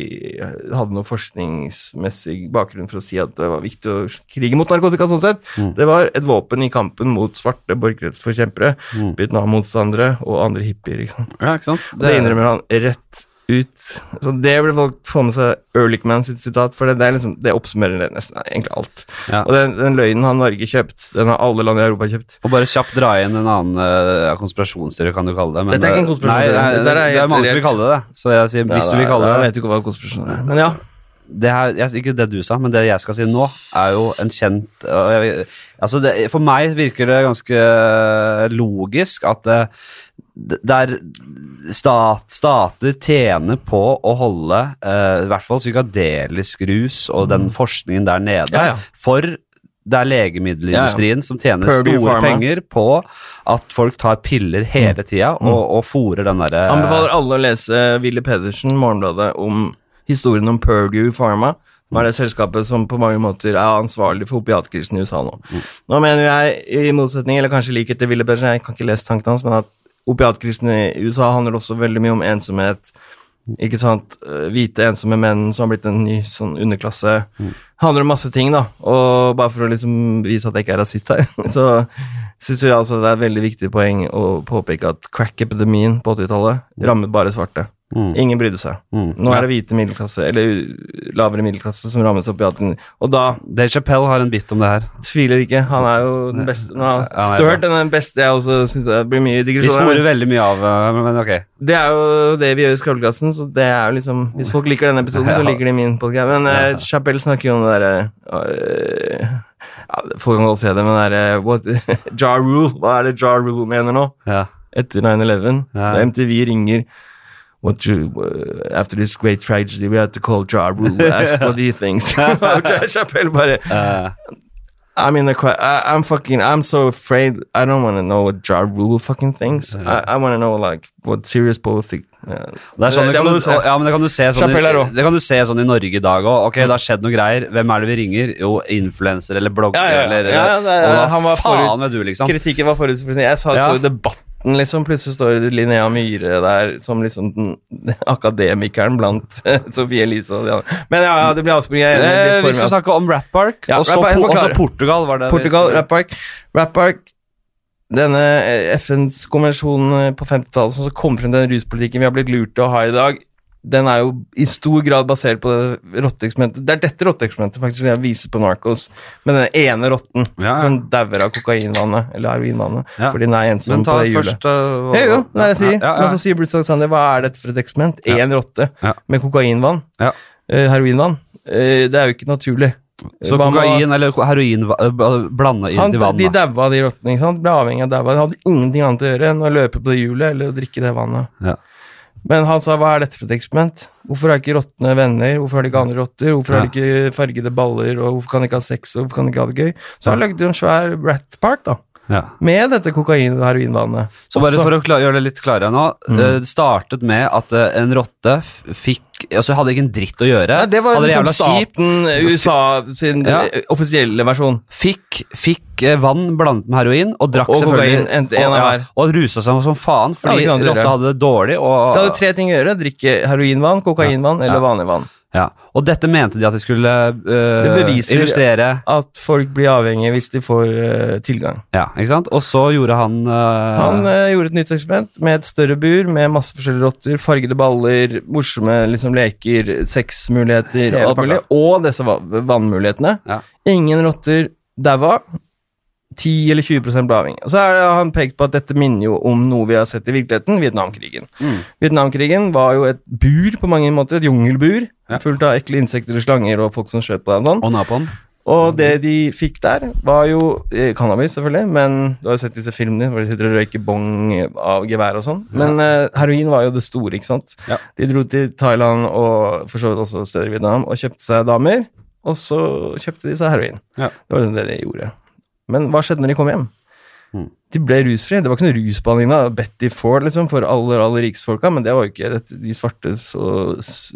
hadde noe forskningsmessig bakgrunn for å si at det var viktig å krige mot narkotika sånn sett. Det var et våpen i kampen mot svarte borgerrettsforkjempere, Vietnam-motstandere og andre hippier. Ikke sant? ja, ikke sant? Det, innrømmer han rett ut. Så det burde folk få med seg Ehrlichman sitt sitat, for det, det, liksom, det oppsummerer det nesten egentlig alt. Ja. Og den, den løgnen har Norge kjøpt, den har alle land i Europa kjøpt. Og bare kjapt dra inn en annen uh, konspirasjonsteori, kan du kalle det. Men, Dette er ikke en eh, konspirasjonsteori. Nei, nei, Dette er det, det er mange som vil kalle det det. Så jeg sier, hvis du vil kalle det det vet du ikke hva konspirasjon er. Men ja. Det her, Ikke det du sa, men det jeg skal si nå, er jo en kjent altså det, For meg virker det ganske logisk at det, der er stat, Stater tjener på å holde uh, i hvert fall psykadelisk rus og den forskningen der nede. Mm. Ja, ja. For det er legemiddelindustrien som tjener Purdue store Pharma. penger på at folk tar piller hele tida og, og fòrer den derre Mm. Anbefaler alle å lese Willy Pedersen, Morgenbladet, om historien om Purdue Pharma. Som er det selskapet som på mange måter er ansvarlig for opiatkrisen i USA nå. Nå mener jeg, i motsetning, eller kanskje likhet til Willy Benjamin, jeg kan ikke lese tankene hans, men at opiatkrisen i USA handler også veldig mye om ensomhet. Ikke sant? Eh, Hvite, ensomme menn som har blitt en ny sånn underklasse. handler om masse ting, da. Og bare for å liksom vise at jeg ikke er rasist her, (laughs) så syns jeg altså det er et veldig viktig poeng å påpeke at crack-epidemien på 80-tallet rammet bare svarte. Mm. Ingen brydde seg. Mm. Nå er det hvite middelklasse, eller lavere middelklasse, som rammes opp i alt. Og da Dave Chappelle har en bit om det her. tviler ikke. Han er jo den beste. Nå, Ja, er du har hørt den beste jeg også syns blir mye Vi sporer veldig mye av, eh, men, ok. Det er jo det vi gjør i Skravleklassen, så det er jo liksom Hvis folk liker denne episoden, så liker de min podcast. Men uh, Chapell snakker jo om det derre uh, ja, Folk kan godt se det, men det derre what- (laughs) Jar Rule. Hva er det Jar Rule mener nå? Ja. Etter 9-11. Ja. Da MTV ringer what you uh, after this great tragedy we had to call Ja Rule (laughs) ask what he thinks (laughs) (laughs) Chappelle bare uh, uh. I'm in the quite, I, am fucking I'm so afraid I don't want to know what Ja Rule fucking thinks uh. I, I want to know like what serious politics Ja, Det er sånn, det, det, kan du, se, uh, ja, men det kan du se sånn, i, det kan du se sånn i Norge i dag òg. Ok, det har mm. skjedd noen greier. Hvem er det vi ringer? Jo, influenser eller blogger ja, ja, ja. eller ja, ja, ja, Hva faen forut, du, liksom? Kritikken var forut. Jeg sa så, så debatt 14, liksom, plutselig står Linnea Myhre der som liksom den (laughs) akademikeren blant eh, Sofie Elise og de andre. Men ja, ja det blir avspring. Eh, vi skal snakke om Rat Park, ja, og så po altså altså Portugal. var det Portugal, Rat Park. Rat Park denne eh, FNs konvensjon på 50-tallet som kom frem til den ruspolitikken vi har blitt lurt til å ha i dag, den er jo i stor grad basert på det rotteeksperimentet. Det er dette rotteeksperimentet faktisk jeg viser på Narcos, med den ene rotten Ja, ja. som dauer av kokainvannet, eller heroinvannet, Ja. fordi den er ensom på det hjulet. først uh, Ja, jo, det er det jeg sier. Men så sier Bruce Alexander, hva er dette for et eksperiment? Én rotte med kokainvann. Ja. eh, heroinvann. Uh, det er jo ikke naturlig. Så kokain eller heroin blanda inn Han, vannet? vann? de da. daua, de rottene. ikke sant? Ble avhengig av daua. De hadde ingenting annet å gjøre enn å løpe på det hjulet eller å drikke det vannet. Ja. Men han sa hva er dette for et eksperiment? Hvorfor har ikke rottene venner? Hvorfor har de ikke andre rotter? Hvorfor har de ikke fargede baller? Og hvorfor kan de ikke ha sex? Og hvorfor kan de ikke ha det gøy? Så han lagde jo en svær rat park, da. Ja. Med dette kokain- og heroinvannet. Så bare Også- for å klar, gjøre det litt klarere nå. Mm. eh, Det startet med at eh, en rotte fikk Altså hadde ikke en dritt å gjøre. Nei, det var hadde liksom staten, USA sin Ja. eh, offisielle versjon. Fikk, fikk eh, vann blandet med heroin, og drakk Og selvfølgelig kokain, en- en og, ja, og rusa seg som faen, fordi rotta hadde det dårlig. Og, Det hadde tre ting å gjøre. Drikke heroinvann, kokainvann eller vanlig vann. Ja. og dette mente de at de skulle beviser- illustrere. At folk blir avhengige hvis de får eh, tilgang. Ja, ikke sant? Og så gjorde han eh, Han gjorde et nytt eksperiment med et større bur med masse forskjellige rotter, fargede baller, morsomme liksom, leker, sexmuligheter og alt mulig, og disse vannmulighetene. Ja. Ingen rotter daua. 10 eller 20 ble avhengig. Og så har han pekt på at dette minner jo om noe vi har sett i virkeligheten, Vietnamkrigen. Mm. Vietnamkrigen var jo et bur på mange måter, et jungelbur. Fullt av ekle insekter og slanger og folk som skjøt på deg og sånn. Og napalm. Og det de fikk der, var jo eh, cannabis, selvfølgelig, men du har jo sett disse filmene hvor de sitter og røyker bong av gevær og sånn. Men eh, heroin var jo det store, ikke sant. Ja. De dro til Thailand og for så vidt også steder i Vietnam og kjøpte seg damer, og så kjøpte de seg heroin. Ja. Det var det de gjorde. Men hva skjedde når de kom hjem? Mm. De ble rusfrie. Det var ikke noe rusbehandling da. Betty Ford liksom, for aller, aller riksfolka, folka, men det var jo ikke de svartes og s-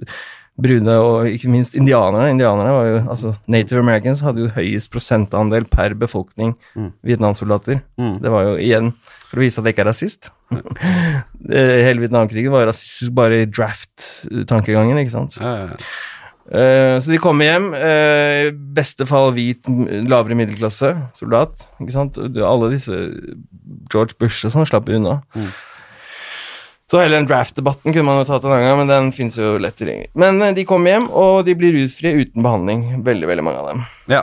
brune og ikke minst indianerne. Indianerne var jo, altså Native Americans hadde jo høyest prosentandel per befolkning Mm. Vietnamsoldater. Mm. Det var jo igjen for å vise at jeg ikke er rasist. (laughs) Hele Vietnamkrigen var rasistisk bare i draft-tankegangen, ikke sant. Ja, ja, ja. Uh, så de kommer hjem. I uh, beste fall hvit, lavere middelklasse, soldat. ikke sant? Alle disse George Bush og sånn slapp unna. Mm. Så hele den draft-debatten kunne man jo tatt en annen gang, men den finnes jo lett tilgjengelig. Men eh, de kommer hjem, og de blir rusfrie uten behandling. Veldig, veldig mange av dem. ja.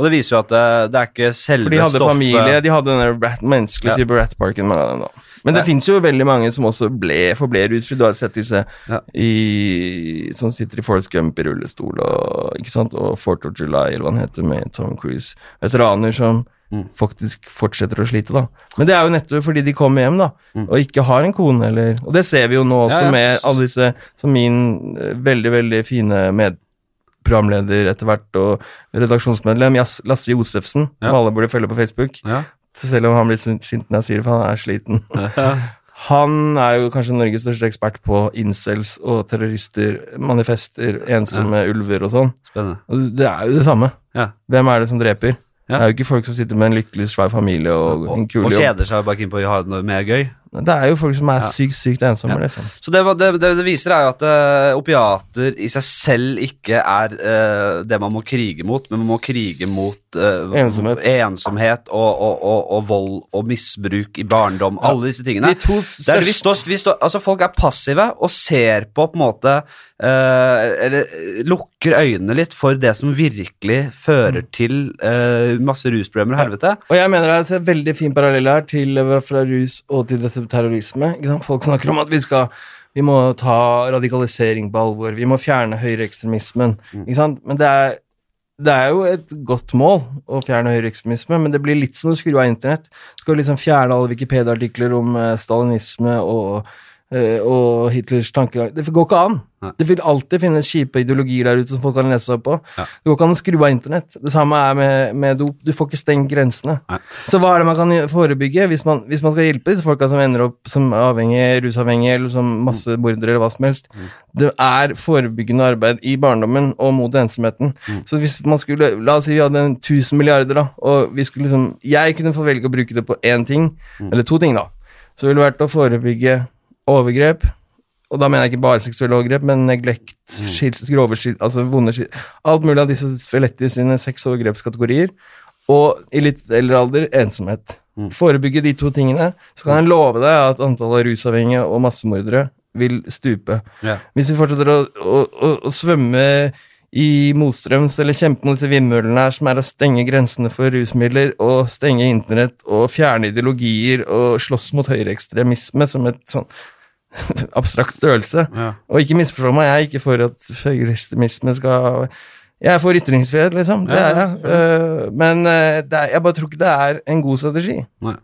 Og det viser jo at det, det er ikke selve For de hadde stoffet familie, de hadde den rat, menneskelige Ja. type rat parken, mange av dem da. Men det fins jo veldig mange som også ble, forble rusfri. Du har sett disse Ja. i, som sitter i Forest Gump i rullestol og, ikke sant? og Fort of July, eller hva han heter, med Tom Cruise. Veteraner som Mm. faktisk fortsetter å slite, da. Men det er jo nettopp fordi de kommer hjem, da, Mm. og ikke har en kone, eller Og det ser vi jo nå også Ja, ja. med alle disse Som min eh, veldig, veldig fine medprogramleder etter hvert, og redaksjonsmedlem Lasse Josefsen, som alle burde følge på Facebook. Ja. Selv om han blir sint når jeg sier det, for han er sliten. (laughs) Han er jo kanskje Norges største ekspert på incels og terrorister, manifester, ensomme ulver og sånn. Spennende. Og det er jo det samme. Ja. Hvem er det som dreper? Ja. Det er jo ikke folk som sitter med en lykkelig, svær familie og, Og, en kul jobb. og kjeder seg bare inn på å ha noe mer gøy. Det er jo folk som er sykt, sykt ensomme, Ja. liksom. Så det, det, det, det viser er jo at uh, opiater i seg selv ikke er uh, det man må krige mot, men man må krige mot eh, Ensomhet. ensomhet og, og, og, og vold og misbruk i barndom. Ja. Alle disse tingene. De er, vi største står, vi står, altså folk er passive og ser på på en måte uh, Eller eh, lukker øynene litt for det som virkelig fører til uh, masse rusproblemer og helvete. Og jeg mener det er en veldig fin parallell her til fra rus og til terrorisme. Folk snakker om at vi skal vi må ta radikalisering på alvor. Vi må fjerne høyreekstremismen. Sant? Men det er, det er jo et godt mål å fjerne høyreekstremisme, men det blir litt som å skru av internett. Du skal liksom fjerne alle Wikipedia-artikler om eh, stalinisme og, og Hitlers tankegang. Det går ikke an. Nei. Det vil alltid finnes kjipe ideologier der ute som folk kan lese opp på. Ja. Det går ikke an å skru av internett. Det samme er med, med dop. Du får ikke stengt grensene. Nei. Så hva er det man kan forebygge hvis man, hvis man skal hjelpe disse folka som ender opp som avhengige, rusavhengige eller som massemordere eller hva som helst? Det er forebyggende arbeid i barndommen og mot ensomheten. Så hvis man skulle La oss si vi hadde en 1000 milliarder, da, og vi skulle liksom Jeg kunne få velge å bruke det på én ting, eller to ting, da. Så ville det vært å forebygge overgrep. Og da mener jeg ikke bare seksuelle overgrep, men neglekt, skils, grove skils, altså vonde skils, Alt mulig av disse Feletti sine seks overgrepskategorier. Og i litt eldre alder ensomhet. Forebygge de to tingene, så kan jeg love deg at antallet rusavhengige og massemordere vil stupe. Yeah. Hvis vi fortsetter å, å, å, å svømme i motstrøms eller kjempe mot disse vindmøllene her, som er å stenge grensene for rusmidler og stenge internett og fjerne ideologier og slåss mot høyreekstremisme som et sånn (laughs) abstrakt størrelse. Ja. Og ikke misforstå meg, jeg er ikke for at høyreekstremisme skal Jeg er for ytringsfrihet, liksom. Det er jeg. Eh, Men eh, det er, jeg bare tror ikke det er en god strategi. Nei.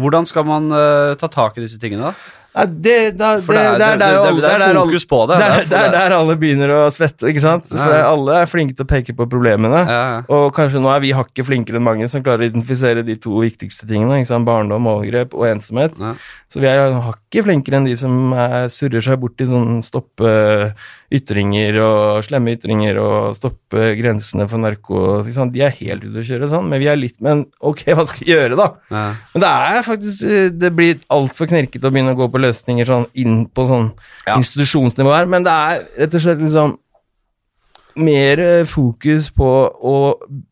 Hvordan skal man eh, ta tak i disse tingene, da? Nei, det, da, det det, er det- er fokus på det. Det er er er der alle begynner å svette, ikke sant? For Ja, ja. alle er flinke til å peke på problemene. Ja, ja. Og kanskje nå er vi hakket flinkere enn mange som klarer å identifisere de to viktigste tingene. ikke sant? Barndom, overgrep og ensomhet. Ja. Så vi er hakket flinkere enn de som er, surrer seg bort i sånn stoppe ytringer og slemme ytringer og stoppe grensene for narko. Ikke? De er helt ute å kjøre sånn, men vi er litt Men ok, hva skal vi gjøre, da? Ja. Men det er faktisk eh, Det blir altfor knirkete å begynne å gå på løsninger sånn inn på sånn Ja. institusjonsnivå her, men det er rett og slett liksom mer eh, fokus på å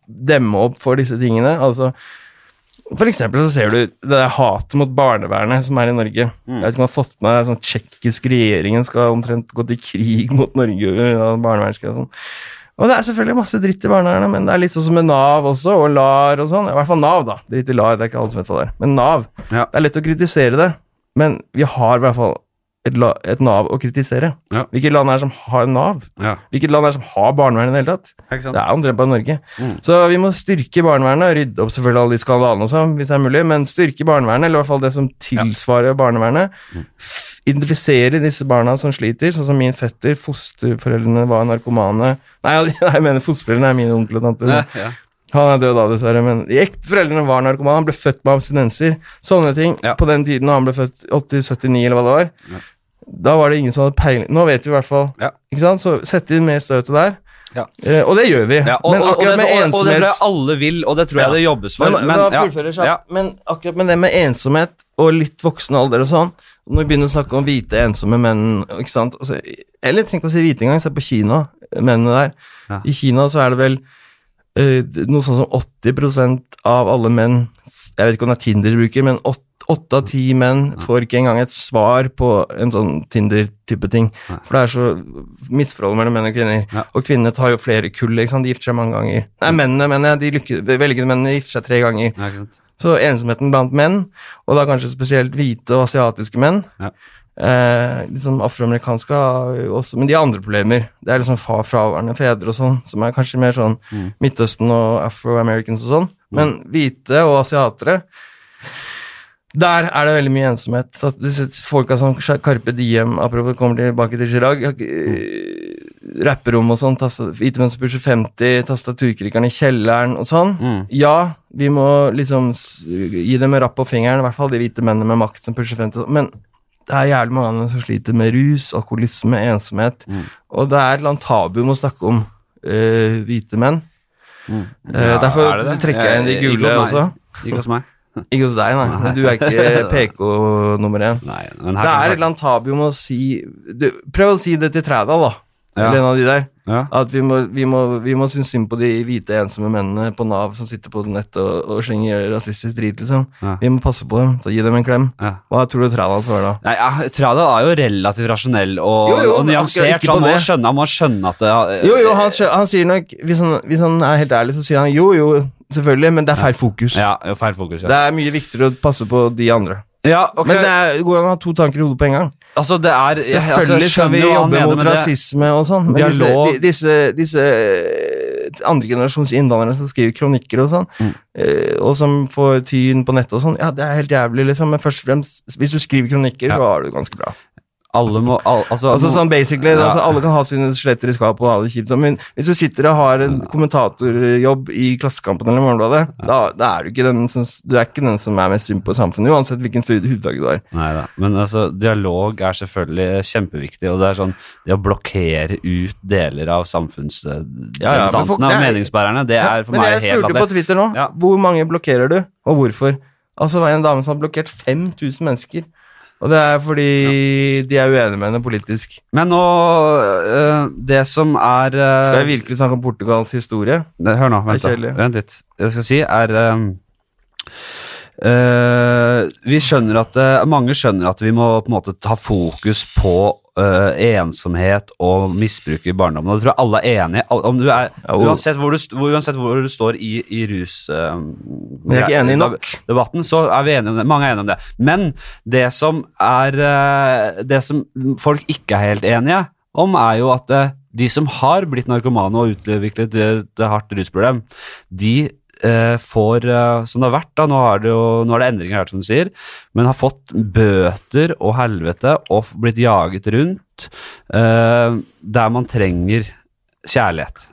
demme opp for disse tingene. Altså For eksempel så ser du det der hatet mot barnevernet som er i Norge. Jeg vet ikke om du har fått med deg sånn tsjekkisk regjeringen skal omtrent gå til krig mot Norge og barnevernet og sånn. Og det er selvfølgelig masse dritt i barnevernet, men det er litt sånn som med Nav også, og LAR og sånn. I hvert fall Nav, da. Dritt i LAR, det er ikke alle som vet hva det er. Men Nav. Ja. Det er lett å kritisere det, men vi har i hvert fall et, la, et Nav å kritisere? Ja. Hvilket land er det som har Nav? Ja, Hvilket land er det som har barnevern i det hele tatt? Det er omtrent bare Norge. Mm. Så vi må styrke barnevernet, rydde opp selvfølgelig alle de skandalene og sånn, hvis det er mulig, men styrke barnevernet, eller i hvert fall det som tilsvarer barnevernet. Mm. Identifisere disse barna som sliter, sånn som min fetter, fosterforeldrene var narkomane Nei, (laughs) jeg mener fosterforeldrene er mine onkel og tanter. Ja, ja. Han er død da, dessverre, men de ekte foreldrene var narkomane. Han ble født med abstinenser. Sånne ting. Ja. På den tiden, han ble født 80-79, eller hva det var, Ja. Da var det ingen som hadde peiling. Nå vet vi i hvert fall. Ja. Ikke sant? Så sette inn mer støtet der. Ja. Eh, og det gjør vi. Ja, og, men og, og, det, med og, og det tror jeg alle vil, og det tror jeg det jobbes for. Men, Men, Men akkurat med det med ensomhet og litt voksen alder og sånn Når vi begynner å snakke om hvite, ensomme menn ikke sant? Altså, Eller tenk å si hvite engang, se på Kina, mennene der. I Kina så er det vel eh, noe sånn som 80% av alle menn Jeg vet ikke om det er Tinder de bruker, men åt- åtte av ti menn får ikke engang et svar på en sånn Tinder-type ting. Nei. For det er så misforhold mellom menn og kvinner. Ja. Og kvinnene tar jo flere kull, sant? de gifter seg mange ganger. Nei, mennene, mener jeg, de lykke, vellykkede mennene gifter seg tre ganger. Så ensomheten blant menn, og da kanskje spesielt hvite og asiatiske menn Ja. eh, liksom Afroamerikanske også Men de har andre problemer. Det er liksom far, fraværende fedre og sånn, som er kanskje mer sånn Mm. Midtøsten og afro-americans og sånn. Men hvite og asiatere der er det veldig mye ensomhet. At folka som Carpe Diem Apropos kommer tilbake til Chirag. eh, Rapperom og sånn. pusher 50, tastaturkrikeren i kjelleren og sånn. Mm. Ja, vi må liksom gi dem en rapp på fingeren, i hvert fall de hvite mennene med makt som pusher 50. Men det er jævlig mange andre som sliter med rus, alkoholisme, ensomhet. Mm. Og det er et eller annet tabu med å snakke om eh, hvite menn. Mm. Eh, Ja, derfor er det det? trekker jeg inn de gule også. Ikke hos meg. Ikke hos deg, nei. nei. du er ikke (laughs) PK nummer én. Nei, Det er et eller annet tabu om å si du, Prøv å si det til Trædal, da. Ja. Eller en av de der. ja. At vi må, vi, må, vi må synes synd på de hvite, ensomme mennene på Nav som sitter på nettet og, og slenger rasistisk drit, liksom. Ja. Vi må passe på dem, så gi dem en klem. ja. Hva tror du Tradal svarer da? Nei, ja, Tradal er jo relativt rasjonell og, Jo, jo, og nyansert. Så han må skjønne, han må skjønne at det Jo, jo, han, han sier nok hvis han, hvis han er helt ærlig, så sier han jo, jo, selvfølgelig, men det er feil fokus. Ja, feil fokus. Det er mye viktigere å passe på de andre. ja ok. Men det er, går an å ha to tanker i hodet på en gang. Altså, det er jeg- altså, Selvfølgelig jeg skal vi jobbe mot rasisme og sånn, men disse, disse, disse andre generasjons innvandrere som skriver kronikker og sånn, Mm. eh, og som får tyn på nettet og sånn, ja, det er helt jævlig, liksom, men først og fremst, hvis du skriver kronikker, Ja. så har du det ganske bra. Alle må al, altså, Altså sånn basically, Ja. altså, alle kan ha sine skjeletter i skapet og ha det kjipt, men hvis du sitter og har en kommentatorjobb i Klassekampen eller Morgenbladet, da, da er du ikke den som, du er ikke den som er mest synd på samfunnet, uansett hvilken hud- hudfarge du har. Neida. Men altså, dialog er selvfølgelig kjempeviktig, og det er sånn Det å blokkere ut deler av samfunnsdebattantene Ja, ja, men folk- og er- meningsbærerne, det er for Men meg jeg helt spurte på. Twitter nå, Ja. hvor mange blokkerer du, og hvorfor? Altså, det var en dame som hadde blokkert 5000 mennesker. Og det er fordi de er uenige med henne politisk. Men nå øh, Det som er øh, Skal jeg virkelig snakke om Portugals historie? Det, hør nå, vent, da. vent litt. Det jeg skal si, er øh, Vi skjønner at Mange skjønner at vi må på en måte ta fokus på øh, ensomhet og misbruk i barndommen. Og det tror jeg alle er enige er, uansett, hvor du, uansett hvor du står i, i rus... Uh, Men jeg er ikke enig nok. debatten, så er vi enige om det. Mange er enige om det. Men det som er uh, Det som folk ikke er helt enige om, er jo at de som har blitt narkomane og utviklet et, hardt rusproblem, de får, øh, som det har vært da, nå, er det jo, nå er det endringer her, som du sier, men har fått bøter og helvete og blitt jaget rundt øh, der man trenger kjærlighet.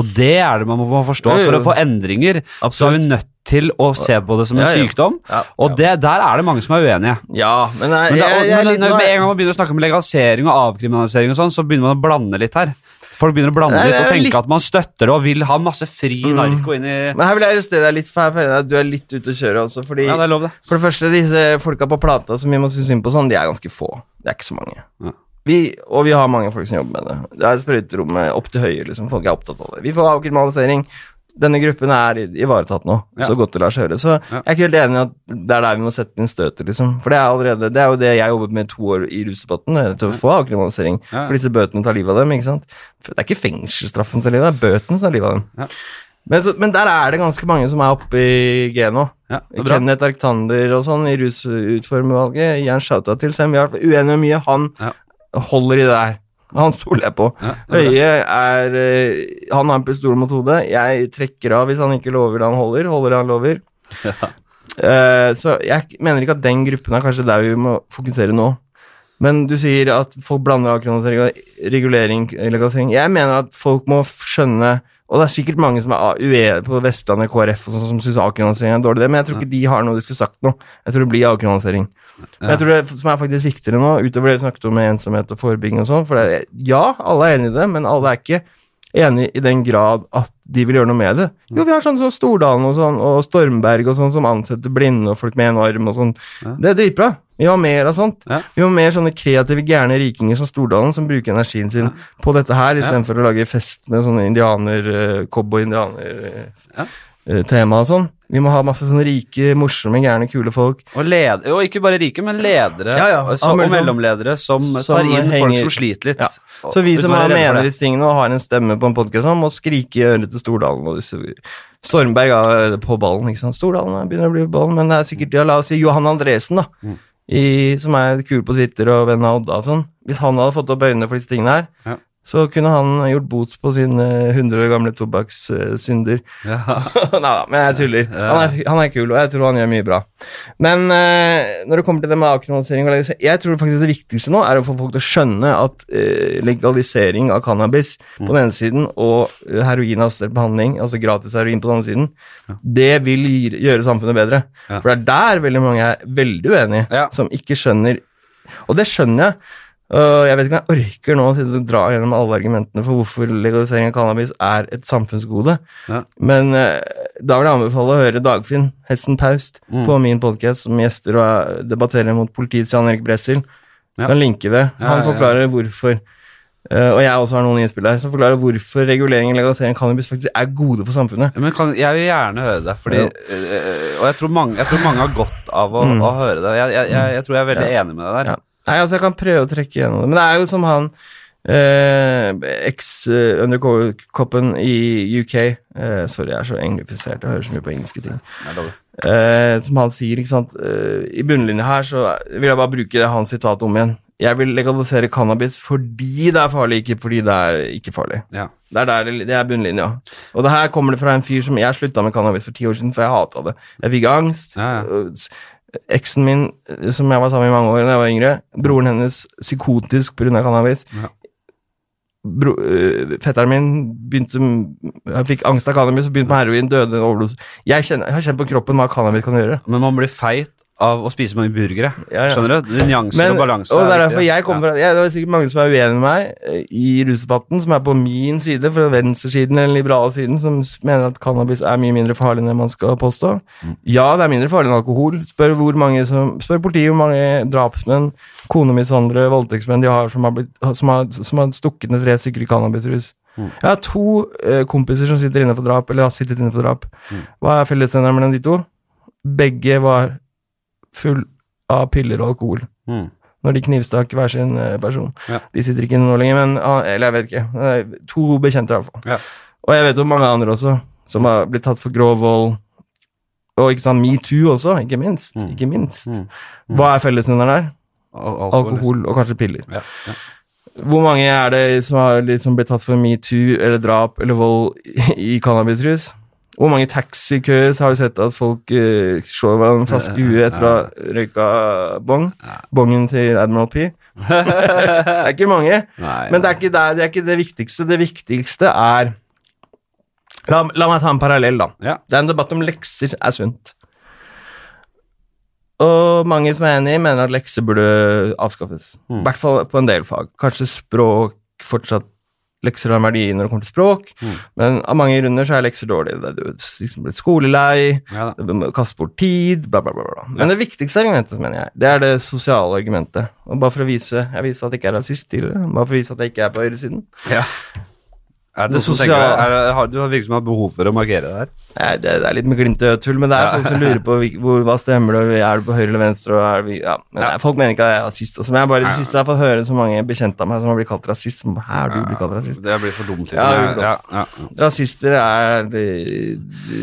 Og det er det man må forstå. For å få endringer så er vi nødt til å se på det som en Ja, ja. sykdom. Ja, Og det, der er det mange som er uenige. Ja, men jeg, Men, da, jeg, jeg, men når, med en gang man begynner å snakke om legalisering og avkriminalisering, og sånn, så begynner man å blande litt her. Folk begynner å blande Nei, litt og tenke litt- at man støtter det og vil ha masse fri Mm. narko inn i Men her vil jeg arrestere deg litt, for at du er litt ute å kjøre også, fordi Ja, det er lov, det. For det første, disse folka på plata som vi må synes synd på sånn, de er ganske få. Det er ikke så mange. Ja. Vi, og vi har mange folk som jobber med det. Det er sprøyterommet opp til høye, liksom. Folk er opptatt av det. Vi får avkriminalisering. Denne gruppen er ivaretatt nå, Ja. så godt det lar seg gjøre. Så Ja. jeg er ikke helt enig i at det er der vi må sette inn støtet, liksom. For det er allerede Det er jo det jeg jobbet med to år i rusdebatten, er til å få avkriminalisering. Ja. For disse bøtene tar livet av dem, ikke sant. For det er ikke fengselsstraffen som tar livet av dem, det er bøtene som tar livet av dem. Ja. Men, så, men der er det ganske mange som er oppe i G nå. Ja, er. Kenneth Arctander og sånn i rusutformervalget. Gi en shout-out til, selv om vi har vært uenige om mye. Han holder i det der. (laughs) Han stoler jeg på. Ja. Høie er eh, Han har en pistol mot hodet. Jeg trekker av hvis han ikke lover det han holder. Holder det han lover. (laughs) Eh, så jeg mener ikke at den gruppen er kanskje der vi må fokusere nå. Men du sier at folk blander avkriminalisering og regulering. Jeg mener at folk må skjønne Og det er sikkert mange som er uenige på Vestlandet, KrF og sånn, som syns avkriminalisering er dårlig men jeg tror ikke de har noe de skulle sagt nå. Jeg tror det blir avkriminalisering. Men jeg tror det som er faktisk viktigere nå, utover det vi snakket om med ensomhet og forebygging og sånn, for er- ja, alle er enig i det, men alle er ikke enig i den grad at de vil gjøre noe med det. Jo, vi har sånn som Stordalen og sånn, og Stormberg og sånn, som ansetter blinde og folk med en arm og sånn. Det er dritbra. Vi må ha mer av sånt. Ja. Vi må ha mer sånne kreative, gærne rikinger som Stordalen, som bruker energien sin på dette her, istedenfor å lage fest med sånne indianer, eh, cowboy-indianer-tema Ja. og sånn. Vi må ha masse sånne rike, morsomme, gærne, kule folk. Og, led, og ikke bare rike, men ledere Ja, ja. og, så, Ja, men og sånn- mellomledere som, som tar inn folk som sliter litt. Ja. Så vi som har mener disse tingene og har en stemme på en podkast, må skrike i øret til Stordalen og disse Stormberg er på ballen, ikke sant. Stordalen begynner å bli på ballen, men det er sikkert ja, La oss si Johan Andresen, da. Mm. I, som er kul på Twitter og venn av Odda og sånn. Hvis han hadde fått opp øynene for disse tingene her, Ja. Så kunne han gjort bot på sine 100 år gamle tobakkssynder. Ja. (laughs) Nei da, men jeg tuller. Han er, han er kul, og jeg tror han gjør mye bra. Men eh, når det kommer til det med avkriminalisering Jeg tror faktisk det viktigste nå er å få folk til å skjønne at eh, legalisering av cannabis på den ene siden og eh, heroinassistert behandling, altså gratis heroin på den andre siden, det vil gjøre samfunnet bedre. Ja. For det er der veldig mange er veldig uenige, Ja. som ikke skjønner Og det skjønner jeg. Og jeg vet ikke om jeg orker nå å dra gjennom alle argumentene for hvorfor legalisering av cannabis er et samfunnsgode. Ja. Men eh, da vil jeg anbefale å høre Dagfinn Hesten Paust Mm. på min podkast som gjester og eh, debatterer mot politiets Jan Erik Bressel. Ja. Kan linke ved. Han ja, ja. forklarer hvorfor og jeg også har noen innspill der, som forklarer hvorfor regulering og legalisering av cannabis faktisk er gode for samfunnet. Men kan, jeg vil gjerne høre det, fordi, Ja. øh, og jeg tror, mange, jeg tror mange har godt av å, Mm. å høre det. Jeg, jeg, jeg, tror jeg er veldig enig med deg der. Ja. Nei, altså Jeg kan prøve å trekke gjennom det, men det er jo som han eh, eks-undercover-koppen i UK eh, Sorry, jeg er så englifisert, jeg hører så mye på engelske ting. Eh, som han sier, ikke sant eh, I bunnlinja her så vil jeg bare bruke hans sitat om igjen. Jeg vil legalisere cannabis fordi det er farlig, ikke fordi det er ikke farlig. Ja. Det er, der, det- det er bunnlinja. Og det her kommer det fra en fyr som Jeg slutta med cannabis for ti år siden, for jeg hata det. Jeg fikk angst. Ja, ja. Eksen min, eh, som jeg var sammen med i mange år da jeg var yngre, broren hennes psykotisk pga. cannabis. Ja. Bro, øh, fetteren min begynte Han fikk angst av cannabis begynte med heroin, døde av overdose. Jeg, kjenner, jeg har kjent på kroppen hva cannabis kan gjøre. Men man blir feit av å spise mange burgere. Ja, ja. Skjønner du? Nyanser Men, og balanse. og det er derfor jeg kommer fra ja, Det er sikkert mange som er uenig med meg eh, i rusdebatten, som er på min side, fra venstresiden eller den liberale siden, som mener at cannabis er mye mindre farlig enn det man skal påstå. Mm. Ja, det er mindre farlig enn alkohol. Spør, hvor mange som, spør politiet hvor mange drapsmenn, konemishandlere, voldtektsmenn de har som har, blitt, som har, som har stukket ned tre stykker i cannabisrus. Mm. Jeg har to eh, kompiser som sitter inne for drap, eller har sittet inne for drap. Mm. Hva er fellesnevneren mellom de to? Begge var full av piller og alkohol Mm. når de knivstakk hver sin eh, person. Ja. De sitter ikke nå lenger, men ah, Eller jeg vet ikke. To bekjente, i hvert fall. Ja. Og jeg vet om mange andre også, som har blitt tatt for grov vold. Og ikke sant, metoo også, ikke minst. Mm. Ikke minst. Mm. Hva er fellesnevneren der? Al Alkohol og kanskje piller. Ja. Ja. Hvor mange er det som har liksom blitt tatt for metoo eller drap eller vold i cannabisrus? Hvor mange taxikøer har du sett at folk uh, slår hverandre en flaske i huet etter å ha røyka bong? Bongen til Admiral P? (laughs) det er ikke mange. Nei, Men det er ikke, det, det er ikke det viktigste. Det viktigste er La, la meg ta en parallell, da. Ja. Det er en debatt om lekser er sunt. Og mange som er enig, mener at lekser burde avskaffes. I Mm. hvert fall på en del fag. Kanskje språk fortsatt Lekser har en verdi når det kommer til språk, Mm. men av mange grunner så er lekser dårlig. Det er liksom blitt skolelei, Ja, du det må kaste bort tid, bla, bla, bla. bla. Men det viktigste argumentet, mener jeg, det er det sosiale argumentet. Og bare for å vise Jeg viser at jeg ikke er rasist tidligere, bare for å vise at jeg ikke er på høyresiden. Ja. Er det som tenker? Er har, du har virket som du har behov for å markere det her. Nei, det, det er litt med glimt i øyet tull, men det er Ja. folk som lurer på hvor, hva stemmer det, er du på høyre eller venstre, og er vi, ja. Men Ja. nei, folk mener ikke at jeg er rasist, altså. Men jeg bare, det siste jeg får fått høre så mange bekjente av meg som har blitt kalt rasist, som, hæ, er du blitt kalt rasist? Det blir for dumt. Liksom. Ja, det ja, ja, Rasister er de, de,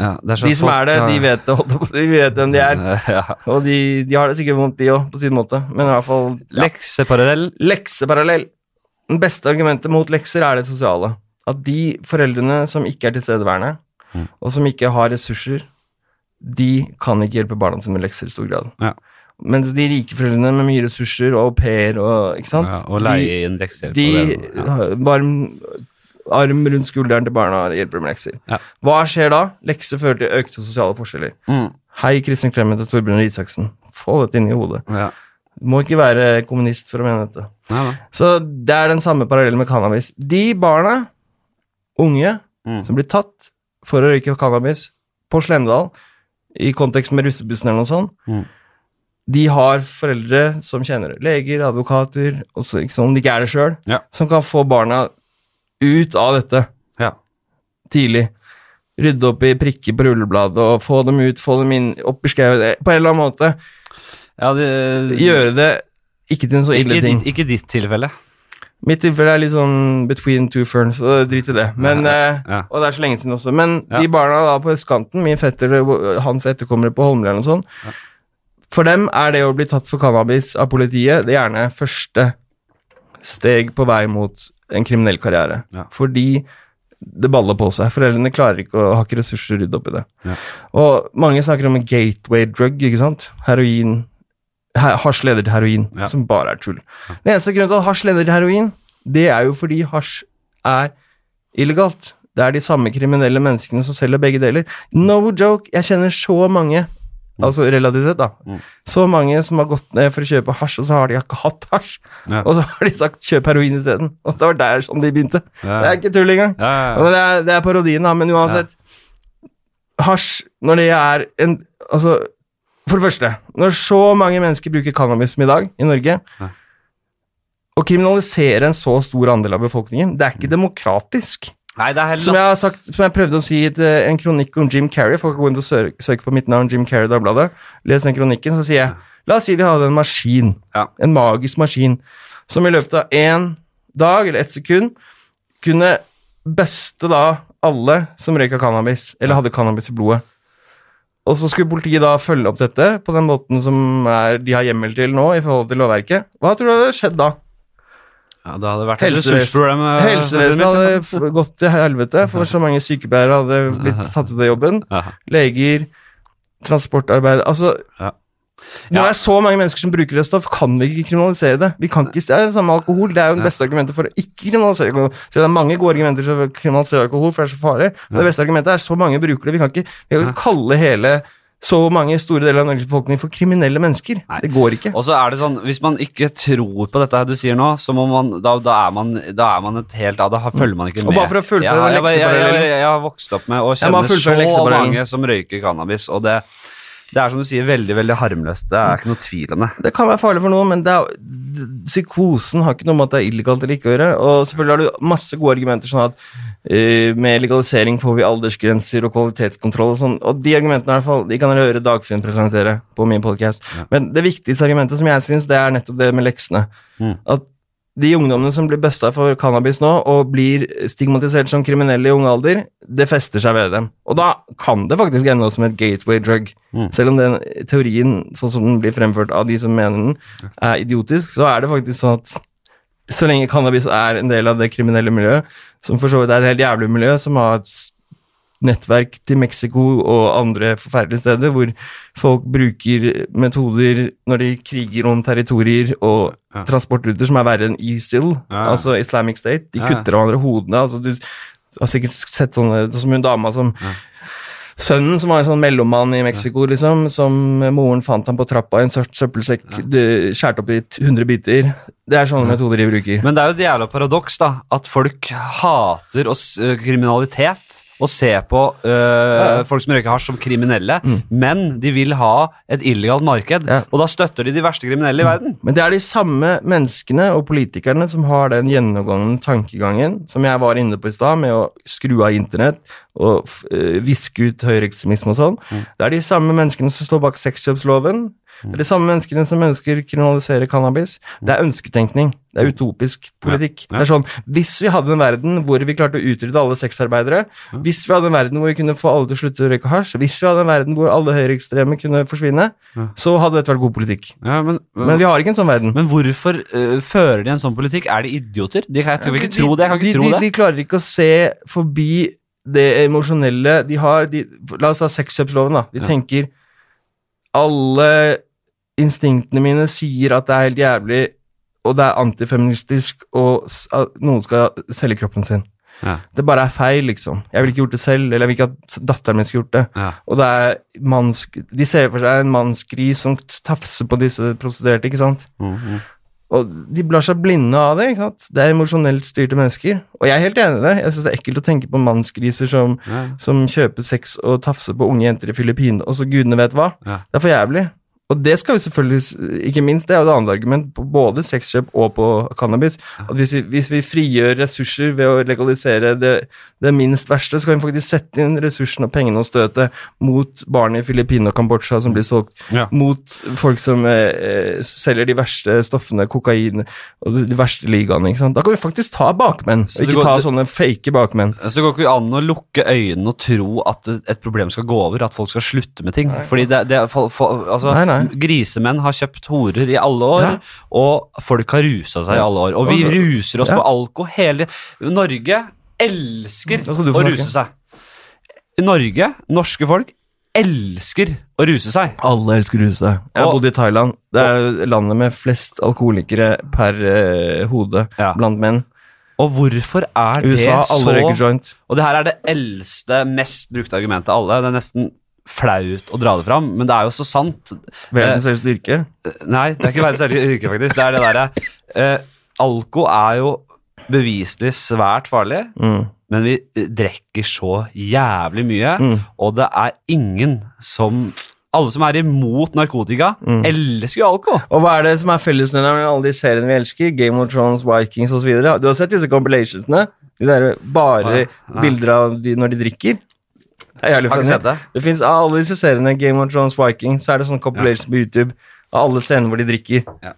ja, det er sånn de som folk er det, de vet det, de vet hvem de er. (laughs) Ja. Og de, de har det sikkert vondt, de òg, på sin måte. Men i hvert fall ja. Lekseparallell. Lekseparallell. Det beste argumentet mot lekser er det sosiale. At de foreldrene som ikke er tilstedeværende, Mm. og som ikke har ressurser, de kan ikke hjelpe barna sine med lekser i stor grad. Ja. Mens de rike foreldrene med mye ressurser og au pair og ikke sant Ja, og leie inn lekser. De, de ja. har varm arm rundt skulderen til barna hjelper med lekser. Ja. Hva skjer da? Lekser fører til økte sosiale forskjeller. Mm. Hei, Kristin Clemet og Torbjørn Isaksen. Få dette inn i hodet. Ja. Må ikke være kommunist for å mene dette. Nei, nei. Så det er den samme parallellen med cannabis. De barna, unge, Mm. som blir tatt for å røyke cannabis på Slemdal, i kontekst med russebussen eller noe sånt, Mm. de har foreldre som kjenner. Leger, advokater, også, ikke sånn, de ikke er det sjøl, Ja. som kan få barna ut av dette Ja. tidlig. Rydde opp i prikker på rullebladet og få dem ut, få dem inn, opp i skauen, på en eller annen måte. Ja det, Gjøre det ikke til en så ille ikke, ting. ikke ditt tilfelle. Mitt tilfelle er litt sånn between two ferns, og drit i det. Men, Ja, ja, ja. Og det er så lenge siden også. Men de barna da på østkanten, min fetter hans etterkommere på Holmlia og sånn, for dem er det å bli tatt for cannabis av politiet det er gjerne første steg på vei mot en kriminell karriere. Fordi det baller på seg. Foreldrene klarer ikke å har ikke ressurser til å rydde opp i det. Og mange snakker om en gateway drug, ikke sant? Heroin he- Hasj leder til heroin, Ja. som bare er tull. Den eneste grunnen til at hasj leder til heroin, det er jo fordi hasj er illegalt. Det er de samme kriminelle menneskene som selger begge deler. No joke, jeg kjenner så mange, altså relativt sett, da. Mm. Så mange som har gått ned for å kjøpe hasj, og så har de ikke hatt hasj. Ja. Og så har de sagt 'kjøp heroin' isteden. Og det var der som de begynte. Ja. Det er ikke tull engang. Det er, det er parodien, da. Men uansett Hasj, når det er en Altså, for det første Når så mange mennesker bruker cannabis som i dag i Norge Ja. Å kriminalisere en så stor andel av befolkningen, det er ikke demokratisk. Nei, det er Som heller jeg har sagt, som jeg prøvde å si i eh, en kronikk om Jim Carrey Folk kan gå inn og søke på mitt navn, Jim Carrey Dagbladet. Les den kronikken, så sier jeg La oss si vi hadde en maskin, Ja. en magisk maskin, som i løpet av én dag eller ett sekund kunne buste da alle som røyka cannabis, eller hadde cannabis i blodet. Og så skulle politiet da følge opp dette på den måten som er, de har hjemmel til nå i forhold til lovverket. Hva tror du hadde skjedd da? ja, Det hadde vært Helsevesen- eh, Helsevesenet hadde gått til helvete, for så mange sykepleiere hadde blitt (laughs) tatt ut av jobben. Leger, transportarbeid Altså, Ja. Når Ja. det er så mange mennesker som bruker det stoff, kan vi ikke kriminalisere det. Vi kan ikke, det er det samme alkohol. Det er jo det beste argumentet for å ikke kriminalisere alkohol. Så det er mange gode argumenter for å kriminalisere alkohol, for det er så farlig. Men det beste argumentet er så mange bruker det. Vi kan ikke, vi kan ikke kalle hele så mange store deler av Norges befolkning for kriminelle mennesker. Nei. Det går ikke. Og så er det sånn, Hvis man ikke tror på dette her du sier nå, så må man, da, da, er, man, da er man et helt av Da følger man ikke med. Og bare for å fullføre jeg, jeg, jeg, jeg, jeg har vokst opp med å kjenne så mange som røyker cannabis, og det, det er som du sier, veldig veldig harmløst. Det er ikke noe tvil om det. Det kan være farlig for noen, men det er, psykosen har ikke noe med at det er illegalt eller ikke å gjøre. Og selvfølgelig har du masse gode argumenter, sånn at uh, med legalisering får vi aldersgrenser og kvalitetskontroll og sånn. Og de argumentene i hvert fall, de kan dere høre Dagfinn presentere på min podcast. Men det viktigste argumentet som jeg syns, det er nettopp det med leksene. Mm. At de ungdommene som blir busta for cannabis nå, og blir stigmatisert som kriminelle i ung alder, det fester seg ved dem. Og da kan det faktisk ende opp som et gateway drug. Mm. Selv om den teorien, sånn som den blir fremført av de som mener den, er idiotisk, så er det faktisk sånn at så lenge cannabis er en del av det kriminelle miljøet, som for så vidt er et helt jævlig miljø, som har et nettverk til Mexico og andre forferdelige steder, hvor folk bruker metoder når de kriger om territorier og Ja. transportruter som er verre enn ISIL, Ja. altså Islamic State. De kutter av hverandre hodene. altså Du har sikkert sett sånne sånn som hun dama som Sønnen, som var en sånn mellommann i Mexico, liksom, som moren fant ham på trappa i en sørt søppelsekk, det- skjært opp i t- 100 biter. Det er sånne metoder de bruker. Men det er jo et jævla paradoks, da, at folk hater oss, eh, kriminalitet, å se på øh, folk som røyker hasj som kriminelle, men de vil ha et illegalt marked. Ja. Og da støtter de de verste kriminelle i verden. Men det er de samme menneskene og politikerne som har den gjennomgående tankegangen som jeg var inne på i stad, med å skru av internett og eh, viske ut høyreekstremisme og sånn. Det er de samme menneskene som står bak sexkjøpsloven. Det er de samme menneskene som ønsker å kriminalisere cannabis. Det er ønsketenkning. Det er utopisk politikk. Ja. Det er sånn, Hvis vi hadde en verden hvor vi klarte å utrydde alle sexarbeidere, hvis vi hadde en verden hvor vi kunne få alle til å slutte å røyke hasj, hvis vi hadde en verden hvor alle høyreekstreme kunne forsvinne, Ja. så hadde dette vært god politikk. Ja, men, Men vi har ikke en sånn verden. men hvorfor uh, fører de en sånn politikk? Er de idioter? De, jeg kan ikke tro det. Jeg kan de, tro de, det. de klarer ikke å se forbi det emosjonelle de har. De, la oss ta sexkjøpsloven, da. De Ja. tenker Alle instinktene mine sier at det er helt jævlig, og det er antifeministisk, og at noen skal selge kroppen sin. Ja. Det bare er feil, liksom. Jeg ville ikke gjort det selv, eller jeg vil ikke at datteren min skulle gjort det. Ja. Og det er manns, De ser for seg en mannsgris som tafser på disse prostituerte, ikke sant? Mm, -hmm. Og de blar seg blinde av det. ikke sant? Det er emosjonelt styrte mennesker. Og jeg er helt enig i det. Jeg syns det er ekkelt å tenke på mannsgriser som, Ja. som kjøper sex og tafser på unge jenter i Filippinene, og så gudene vet hva. Det er for jævlig. Og det skal vi selvfølgelig Ikke minst, det er jo det andre argument på både sexkjøp og på cannabis. At hvis vi, hvis vi frigjør ressurser ved å legalisere det, det minst verste, så kan vi faktisk sette inn ressursene og pengene og støtet mot barn i Filippinene og Kambodsja som blir solgt Ja. mot folk som eh, eh, selger de verste stoffene, kokain og de, verste ligaene. ikke sant? Da kan vi faktisk ta bakmenn, og ikke ta til- sånne fake bakmenn. Så det går ikke an å lukke øynene og tro at et problem skal gå over, at folk skal slutte med ting. Fordi det, det for, for, altså, Nei, nei. Grisemenn har kjøpt horer i alle år, Ja. og folk har rusa seg i alle år. Og vi ruser oss ja. på alko hele Norge elsker å ruse ruse seg. Norge, norske folk, elsker å ruse seg. Alle elsker å ruse seg. Jeg har bodd i Thailand. Det er landet med flest alkoholikere per uh, hode Ja. blant menn. Og hvorfor er USA, det så. Og det her er det eldste, mest brukte argumentet av alle. Det er nesten flaut å dra det fram, men det er jo så sant. Verdens eldste yrke. Nei, det er ikke verdens eldste yrke, faktisk. Det er det derre eh, Alko er jo beviselig svært farlig, Mm. men vi eh, drikker så jævlig mye, Mm. og det er ingen som Alle som er imot narkotika, Mm. elsker jo alko. Og hva er det som er fellesnevneren med alle de seriene vi elsker? Game of Thrones, Vikings osv. Du har sett disse compilationsene? De der bare Nei, nei. bilder av de når de drikker? Har ikke sett det. Det finnes av alle disse seriene, Game of Thrones, Vikings, så er det sånn compilation på YouTube av alle scener hvor de drikker. Ja.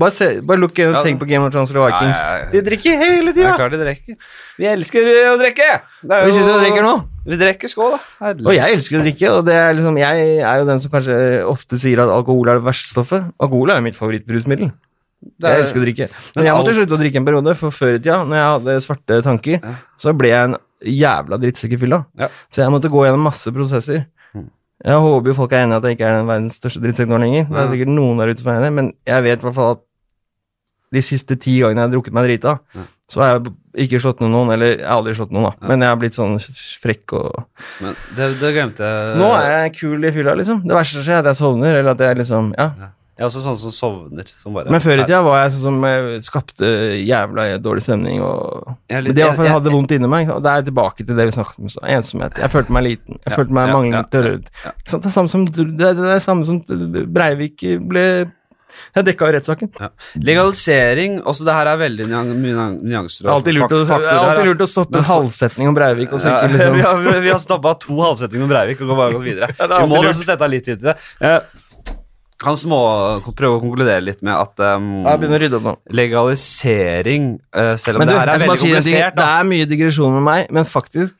Bare, se, bare lukk og Ja. tenk på Game of Thrones eller Vikings. Ja, ja, ja. De drikker hele Det tida! klart de drikker. Vi elsker å drikke! Det er Vi sitter og drikker nå. Vi drikker skål, da. Herlig. Og jeg elsker å drikke, og det er liksom, jeg er jo den som kanskje ofte sier at alkohol er det verste stoffet. Alkohol er jo mitt favorittbrusmiddel. Er- Jeg elsker å drikke. Men Men jeg måtte slutte å drikke en periode, for før i tida, når jeg hadde svarte tanker, Ja. så ble jeg en jævla drittsekkefylla. Ja. Så jeg måtte gå gjennom masse prosesser. Mm. Jeg håper jo folk er enig i at jeg ikke er den verdens største drittsekk nå lenger. Det er Ja. sikkert noen der ute som er enig, men jeg vet i hvert fall at de siste ti gangene jeg har drukket meg drita, Ja. så har jeg ikke slått ned noen, eller jeg har aldri slått noen, da. Ja. Men jeg har blitt sånn frekk og Men det, det glemte jeg. Nå er jeg kul i fylla, liksom. Det verste som skjer, er at jeg sovner, eller at jeg liksom Ja. Jeg er også sånn som sovner. Som bare, Men før i tida var jeg sånn som jeg skapte jævla dårlig stemning og er Men det i hvert fall hadde vondt inni meg. Og det er tilbake til det vi snakket om Så. Ensomhet. Jeg følte meg liten. Jeg Ja, følte meg ja, manglende ja, ja. Det er samme som det er det samme som Breivik ble Jeg dekka jo rettssaken. Ja. Legalisering også Det her er veldig mye nyanser. Alltid lurt lurt å stoppe en halvsetning om Breivik, og så ikke (laughs) liksom vi, har, vi har stoppa to halvsetninger om Breivik og går bare gå videre. (laughs) Er vi må også nesten sette av litt tid til det. Kan små, prøve å konkludere litt med at um, Jeg begynner å rydde opp nå. legalisering uh, Selv om du, det her er veldig komplisert, Det er mye digresjon med meg, men faktisk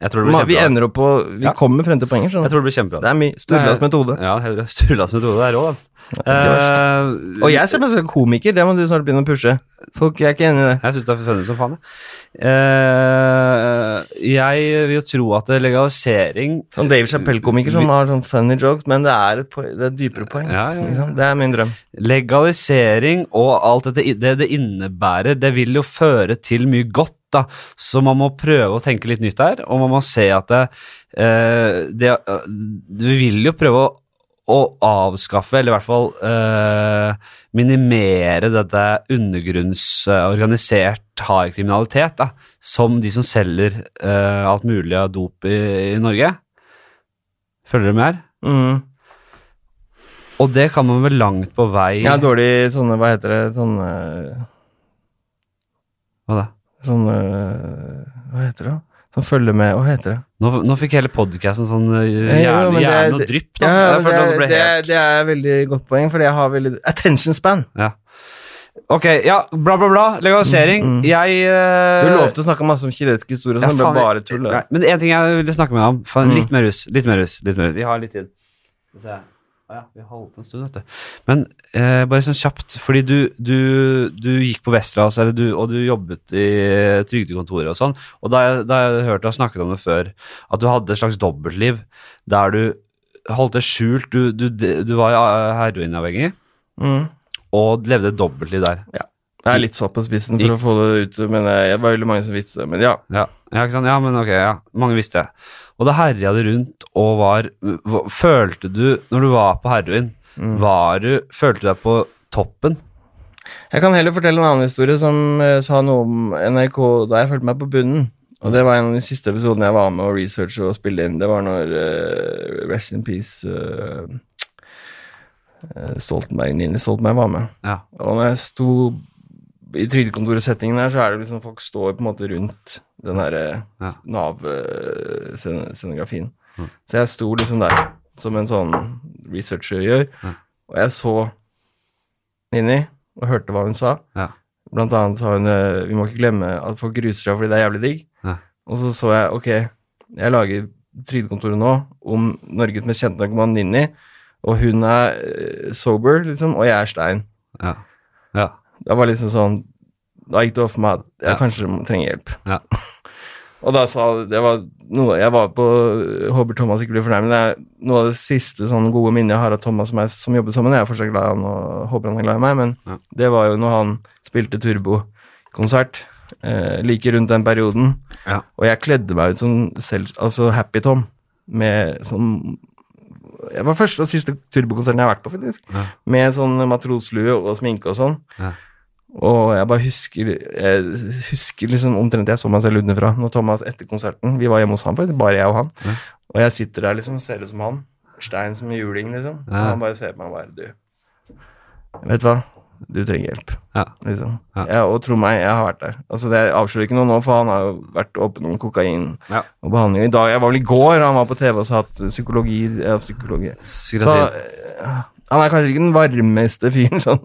Jeg tror det blir Vi kjempebra. ender opp på Vi Ja. kommer frem til poenger. Jeg skjønner du. tror det blir kjempebra. Det er mye Sturlas metode. Ja, Sturlas metode er rå, da. Eh, Og jeg ser meg selv som komiker, det må du snart begynne å pushe. Folk er ikke enig i det. Jeg syns det er funny som faen. jeg. Eh, jeg vil jo tro at legalisering Sånn Dave Chappelle-komiker som har sånn funny jokes, men det er et, po- det er et dypere poeng. Ja, ja, ja. Liksom. Det er min drøm. Legalisering og alt dette, det det innebærer, det vil jo føre til mye godt, da. Så man må prøve å tenke litt nytt der, og man må se at det, eh, det eh, Vi vil jo prøve å, å avskaffe, eller i hvert fall eh, minimere dette undergrunnsorganisert hard kriminalitet, da, som de som selger eh, alt mulig av dop i, i Norge. Følger du med her? Mm. Og det kan man vel langt på vei Ja, dårlig sånne, hva heter det, sånne Hva da? Sånne Hva heter det? Som følger med Hva heter det? Nå, nå fikk hele podcasten sånn eh, hjerne, er- og drypp. da. Ja, det, det ble det, er, det er veldig godt poeng, fordi jeg har veldig Attention span. Ja. Ok, ja, bla, bla, bla. Legalisering. Mm, mm. Jeg uh, Du lovte å snakke masse om kinesisk historie, ja, sånn, det ble bare tull. Men en ting jeg ville snakke med deg om. Faen, Mm. Litt mer rus, Litt mer rus. Litt mer. Vi har litt tid. Ja, vi har holdt på en stund, vet du. Men eh, bare sånn kjapt, fordi du, du, du gikk på eller du, og du jobbet i trygdekontoret og sånn, og da, da har jeg hørt deg snakke om det før, at du hadde et slags dobbeltliv der du holdt det skjult, du, du, du var heroinavhengig, Mm. og levde et dobbeltliv der. Jeg er litt satt på spissen for å få det ut, men eh, det var veldig mange som visste det. Men ja. Ja, ja? Ja, men ok, ja. Mange visste det. Og da herja det rundt og var Følte du, når du var på heroin, Mm. var du Følte du deg på toppen? Jeg kan heller fortelle en annen historie som eh, sa noe om NRK da jeg følte meg på bunnen. Og det var en av de siste episodene jeg var med å researche og spille inn. Det var når uh, Rest in Peace eh, Stoltenberg, Nini Stoltenberg var med. Ja. Og når jeg sto i trygdekontorsettingen der, så er det liksom folk står på en måte rundt den derre Ja. Nav-scenografien. Mm. Så jeg sto liksom der, som en sånn researcher gjør, mm. og jeg så Nini og hørte hva hun sa. Ja. Blant annet sa hun eh, vi må ikke glemme at folk gruser seg fordi det er jævlig digg. Ja. Og så så jeg ok, jeg lager Trygdekontoret nå om Norges mest kjente narkoman Nini, og hun er eh, sober, liksom, og jeg er stein. Ja. Ja. Det var liksom sånn Da gikk det opp for meg at jeg Ja. kanskje trenger hjelp. Ja. (laughs) og da sa det var noe Jeg var på Håper Thomas ikke blir fornærmet. Det er noe av det siste sånn gode minnet jeg har av Thomas som, er, som jobbet sammen. Jeg er fortsatt glad i han og håper han er glad i meg, men Ja. det var jo når han spilte turbokonsert. eh, like rundt den perioden. Ja. Og jeg kledde meg ut som selv, altså Happy Tom, med sånn Jeg var første og siste turbokonserten jeg har vært på, faktisk. Ja. Med sånn matroslue og sminke og sånn. Ja. Og jeg bare husker Jeg husker liksom omtrent jeg så meg selv utenfra når Thomas etter konserten Vi var hjemme hos han, faktisk, bare jeg og han. Ja. Og jeg sitter der liksom ser ut som han. Stein som juling, liksom. Og han bare ser på meg og bare Du, vet du hva? Du trenger hjelp. Ja. Liksom. Ja. Ja, og tro meg, jeg har vært der. Altså, det avslører ikke noe nå, for han har jo vært åpen om kokain Ja. og behandling. I dag, Jeg var vel i går, han var på TV og sa at psykologi ja, psykologi. Så Psykiatri. eh, han er kanskje ikke den varmeste fyren (laughs) sånn,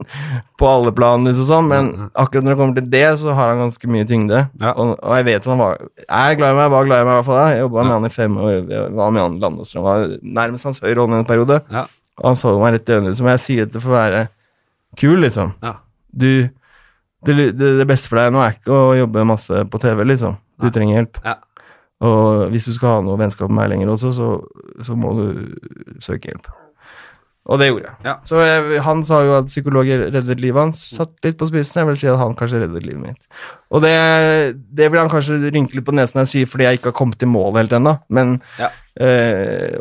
på alle plan, liksom, sånn, men Ja, ja. akkurat når det kommer til det, så har han ganske mye tyngde. Ja. Og, og jeg vet at han var Jeg er glad i meg, var glad i meg i hvert fall. da. Jeg jobba med han i fem år, jeg var med han i Landåsstrand, var nærmest hans høyre hånd i en periode. Ja. Og han så meg rett i øynene, som jeg sier dette for å være kul, liksom. Ja. Du, det, det, det beste for deg nå er ikke å jobbe masse på TV, liksom. Du trenger hjelp. Ja. Og hvis du skal ha noe vennskap med meg lenger også, så, så må du søke hjelp. Og det gjorde jeg. Ja. Så jeg, han sa jo at psykologer reddet livet hans. Satt litt på spissen. Jeg vil si at han kanskje reddet livet mitt. Og det, det vil han kanskje rynke litt på nesen når jeg sier fordi jeg ikke har kommet til mål helt ennå. Men Ja. eh,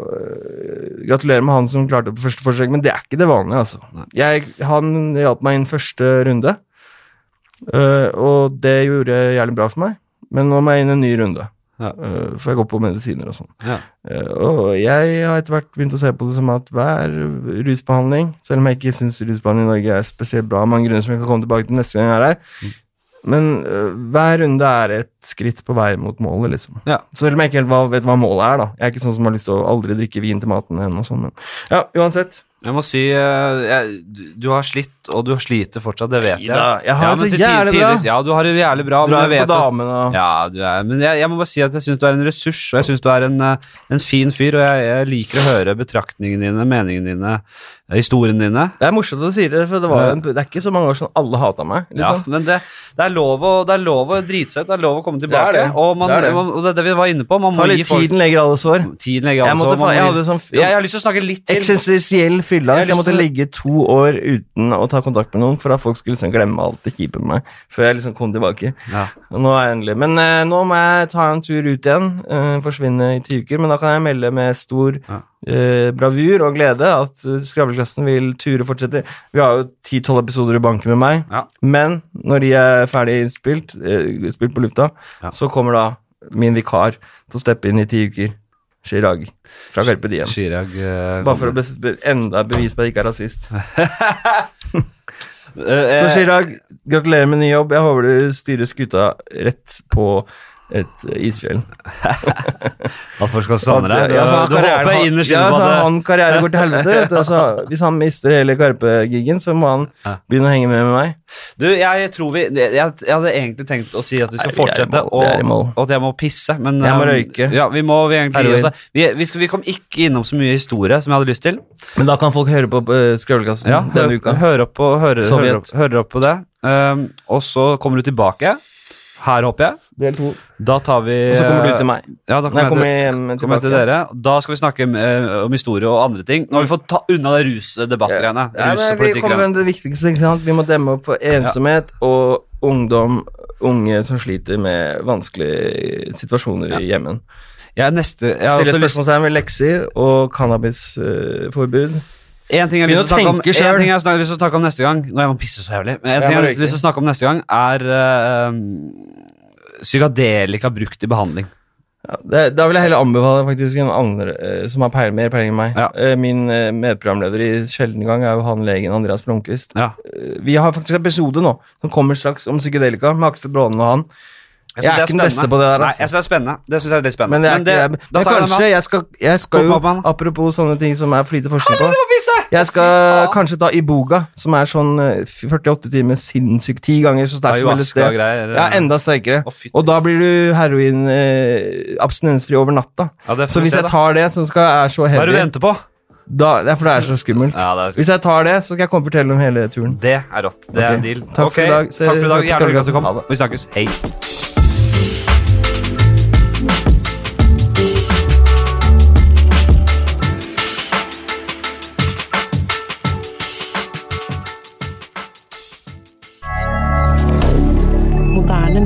gratulerer med han som klarte det på første forsøk, men det er ikke det vanlige, altså. Jeg, han hjalp meg inn første runde, eh, og det gjorde jævlig bra for meg. Men nå må jeg inn en ny runde. Ja. Eh, for jeg går på medisiner og sånn. Ja. Eh, og jeg har etter hvert begynt å se på det som at hver rusbehandling, selv om jeg ikke syns rusbehandling i Norge er spesielt bra, av mange grunner som jeg kan komme tilbake til neste gang jeg er her, Mm. men eh, hver runde er et skritt på vei mot målet, liksom. Ja. Så selv om jeg ikke helt vet hva målet er, da. Jeg er ikke sånn som har lyst til å aldri drikke vin til maten igjen og sånn, men ja, uansett. Jeg må si eh, jeg, du, har slitt, og du sliter fortsatt, det vet jeg. Jeg har det men jævlig bra. Ja, du har det jævlig bra, Du er på damen og Ja, du er, men jeg, jeg må bare si at jeg syns du er en ressurs, og jeg syns du er en, eh, en fin fyr, og jeg, jeg liker å høre betraktningene dine, meningene dine, eh, historiene dine. Det er morsomt at du sier det, for det, var en, det er ikke så mange år siden alle hata meg. Ja, Liksom. men det, det, er lov å, det er lov å drite seg ut, det er lov å komme tilbake. Det er det. Og, man, Det er det. Man, og det er det vi var inne på. Man må gi folk tiden legger alle sår. Tiden legger Jeg, sår. jeg hadde sånn jeg, jeg har lyst til å snakke litt til. eksistensiell fylla, Jeg jeg måtte ligge to år uten å ta kontakt med noen for da folk skulle liksom glemme alt det kjipe med meg. Før jeg liksom kom tilbake. Ja. Og nå er jeg endelig Men uh, nå må jeg ta en tur ut igjen. Uh, forsvinne i ti uker. Men da kan jeg melde med stor Ja. Eh, bravur og glede at Skravleklassen vil ture og fortsette. Vi har jo ti-tolv episoder i banken med meg, Ja. men når de er ferdig innspilt, eh, spilt på lufta, Ja. så kommer da min vikar til å steppe inn i ti uker. Chirag fra Carpe Diem. Chirag uh, Bare for å be enda bevis på at jeg ikke er rasist. (laughs) Eh, Så eh, Chirag, gratulerer med ny jobb. Jeg håper du styrer skuta rett på et eh, isfjell. (laughs) At folk skal savne deg? Ja, altså, du håper innerst inne på altså, det han karriere går til helvete. Altså, (laughs) hvis han mister hele Karpe-gigen, så må han begynne å henge med med meg. Du, jeg tror vi Jeg, jeg hadde egentlig tenkt å si at vi skal Nei, vi fortsette, og, og at jeg må pisse, men Jeg må um, røyke. Ja, vi må vi egentlig gi oss Vi, vi, vi kom ikke innom så mye historie som jeg hadde lyst til. Men da kan folk høre på uh, Skravlekassen Ja, denne uka. hør, opp på, høre, høre, opp, høre opp på det. Um, og så kommer du tilbake. Her, håper jeg. Del to. Da tar vi Og så kommer du til meg. Ja, da kommer jeg kommer jeg til, hjem kommer jeg til dere. Da skal vi snakke eh, om historie og andre ting. Nå har vi fått ta unna det rusdebattgreiene. Ja, men vi kommer med det viktigste. Ikke sant? Vi må demme opp for ensomhet og ungdom, unge som sliter med vanskelige situasjoner i hjemmen. Jeg neste Jeg Stille spørsmålstegn ved lekser og cannabisforbud. En ting jeg har lyst til å å snakke om, neste gang Nå jeg må pisse så jævlig. En ting jeg har lyst til å snakke om neste gang, er uh, psykadelika brukt i behandling. Ja, det, da vil jeg heller anbefale faktisk en andre uh, som har peil, mer peiling enn meg. Ja. Uh, min eh, medprogramleder i Sjelden gang er jo han legen Andreas Blomkvist. Ja. Vi har faktisk en episode nå som kommer straks om psykedelika med Aksel Braanen og han. Jeg, jeg er er ikke den beste på det der, Nei, altså. jeg synes det er spennende. Det synes jeg er litt spennende. Men, jeg, men, det, jeg, men jeg kanskje jeg skal, jeg skal jo. Apropos sånne ting som er for lite forskning på Jeg skal kanskje ta Iboga, som er sånn eh, 48 timer sinnssykt ti ganger så sterk som LSD. Ja, enda sterkere. Og da blir du heroin eh, abstinensfri over natta. Ja, Så hvis jeg tar det, som skal, er så Hva er det du venter på? da, Det er for det er så skummelt. Ja, er skummelt. Hvis jeg tar det, så skal jeg komme og fortelle om hele turen. det er rått. Det er en deal. Takk for i dag. Takk for i dag. Gjerne hyggelig at du kom. Vi snakkes. Hei.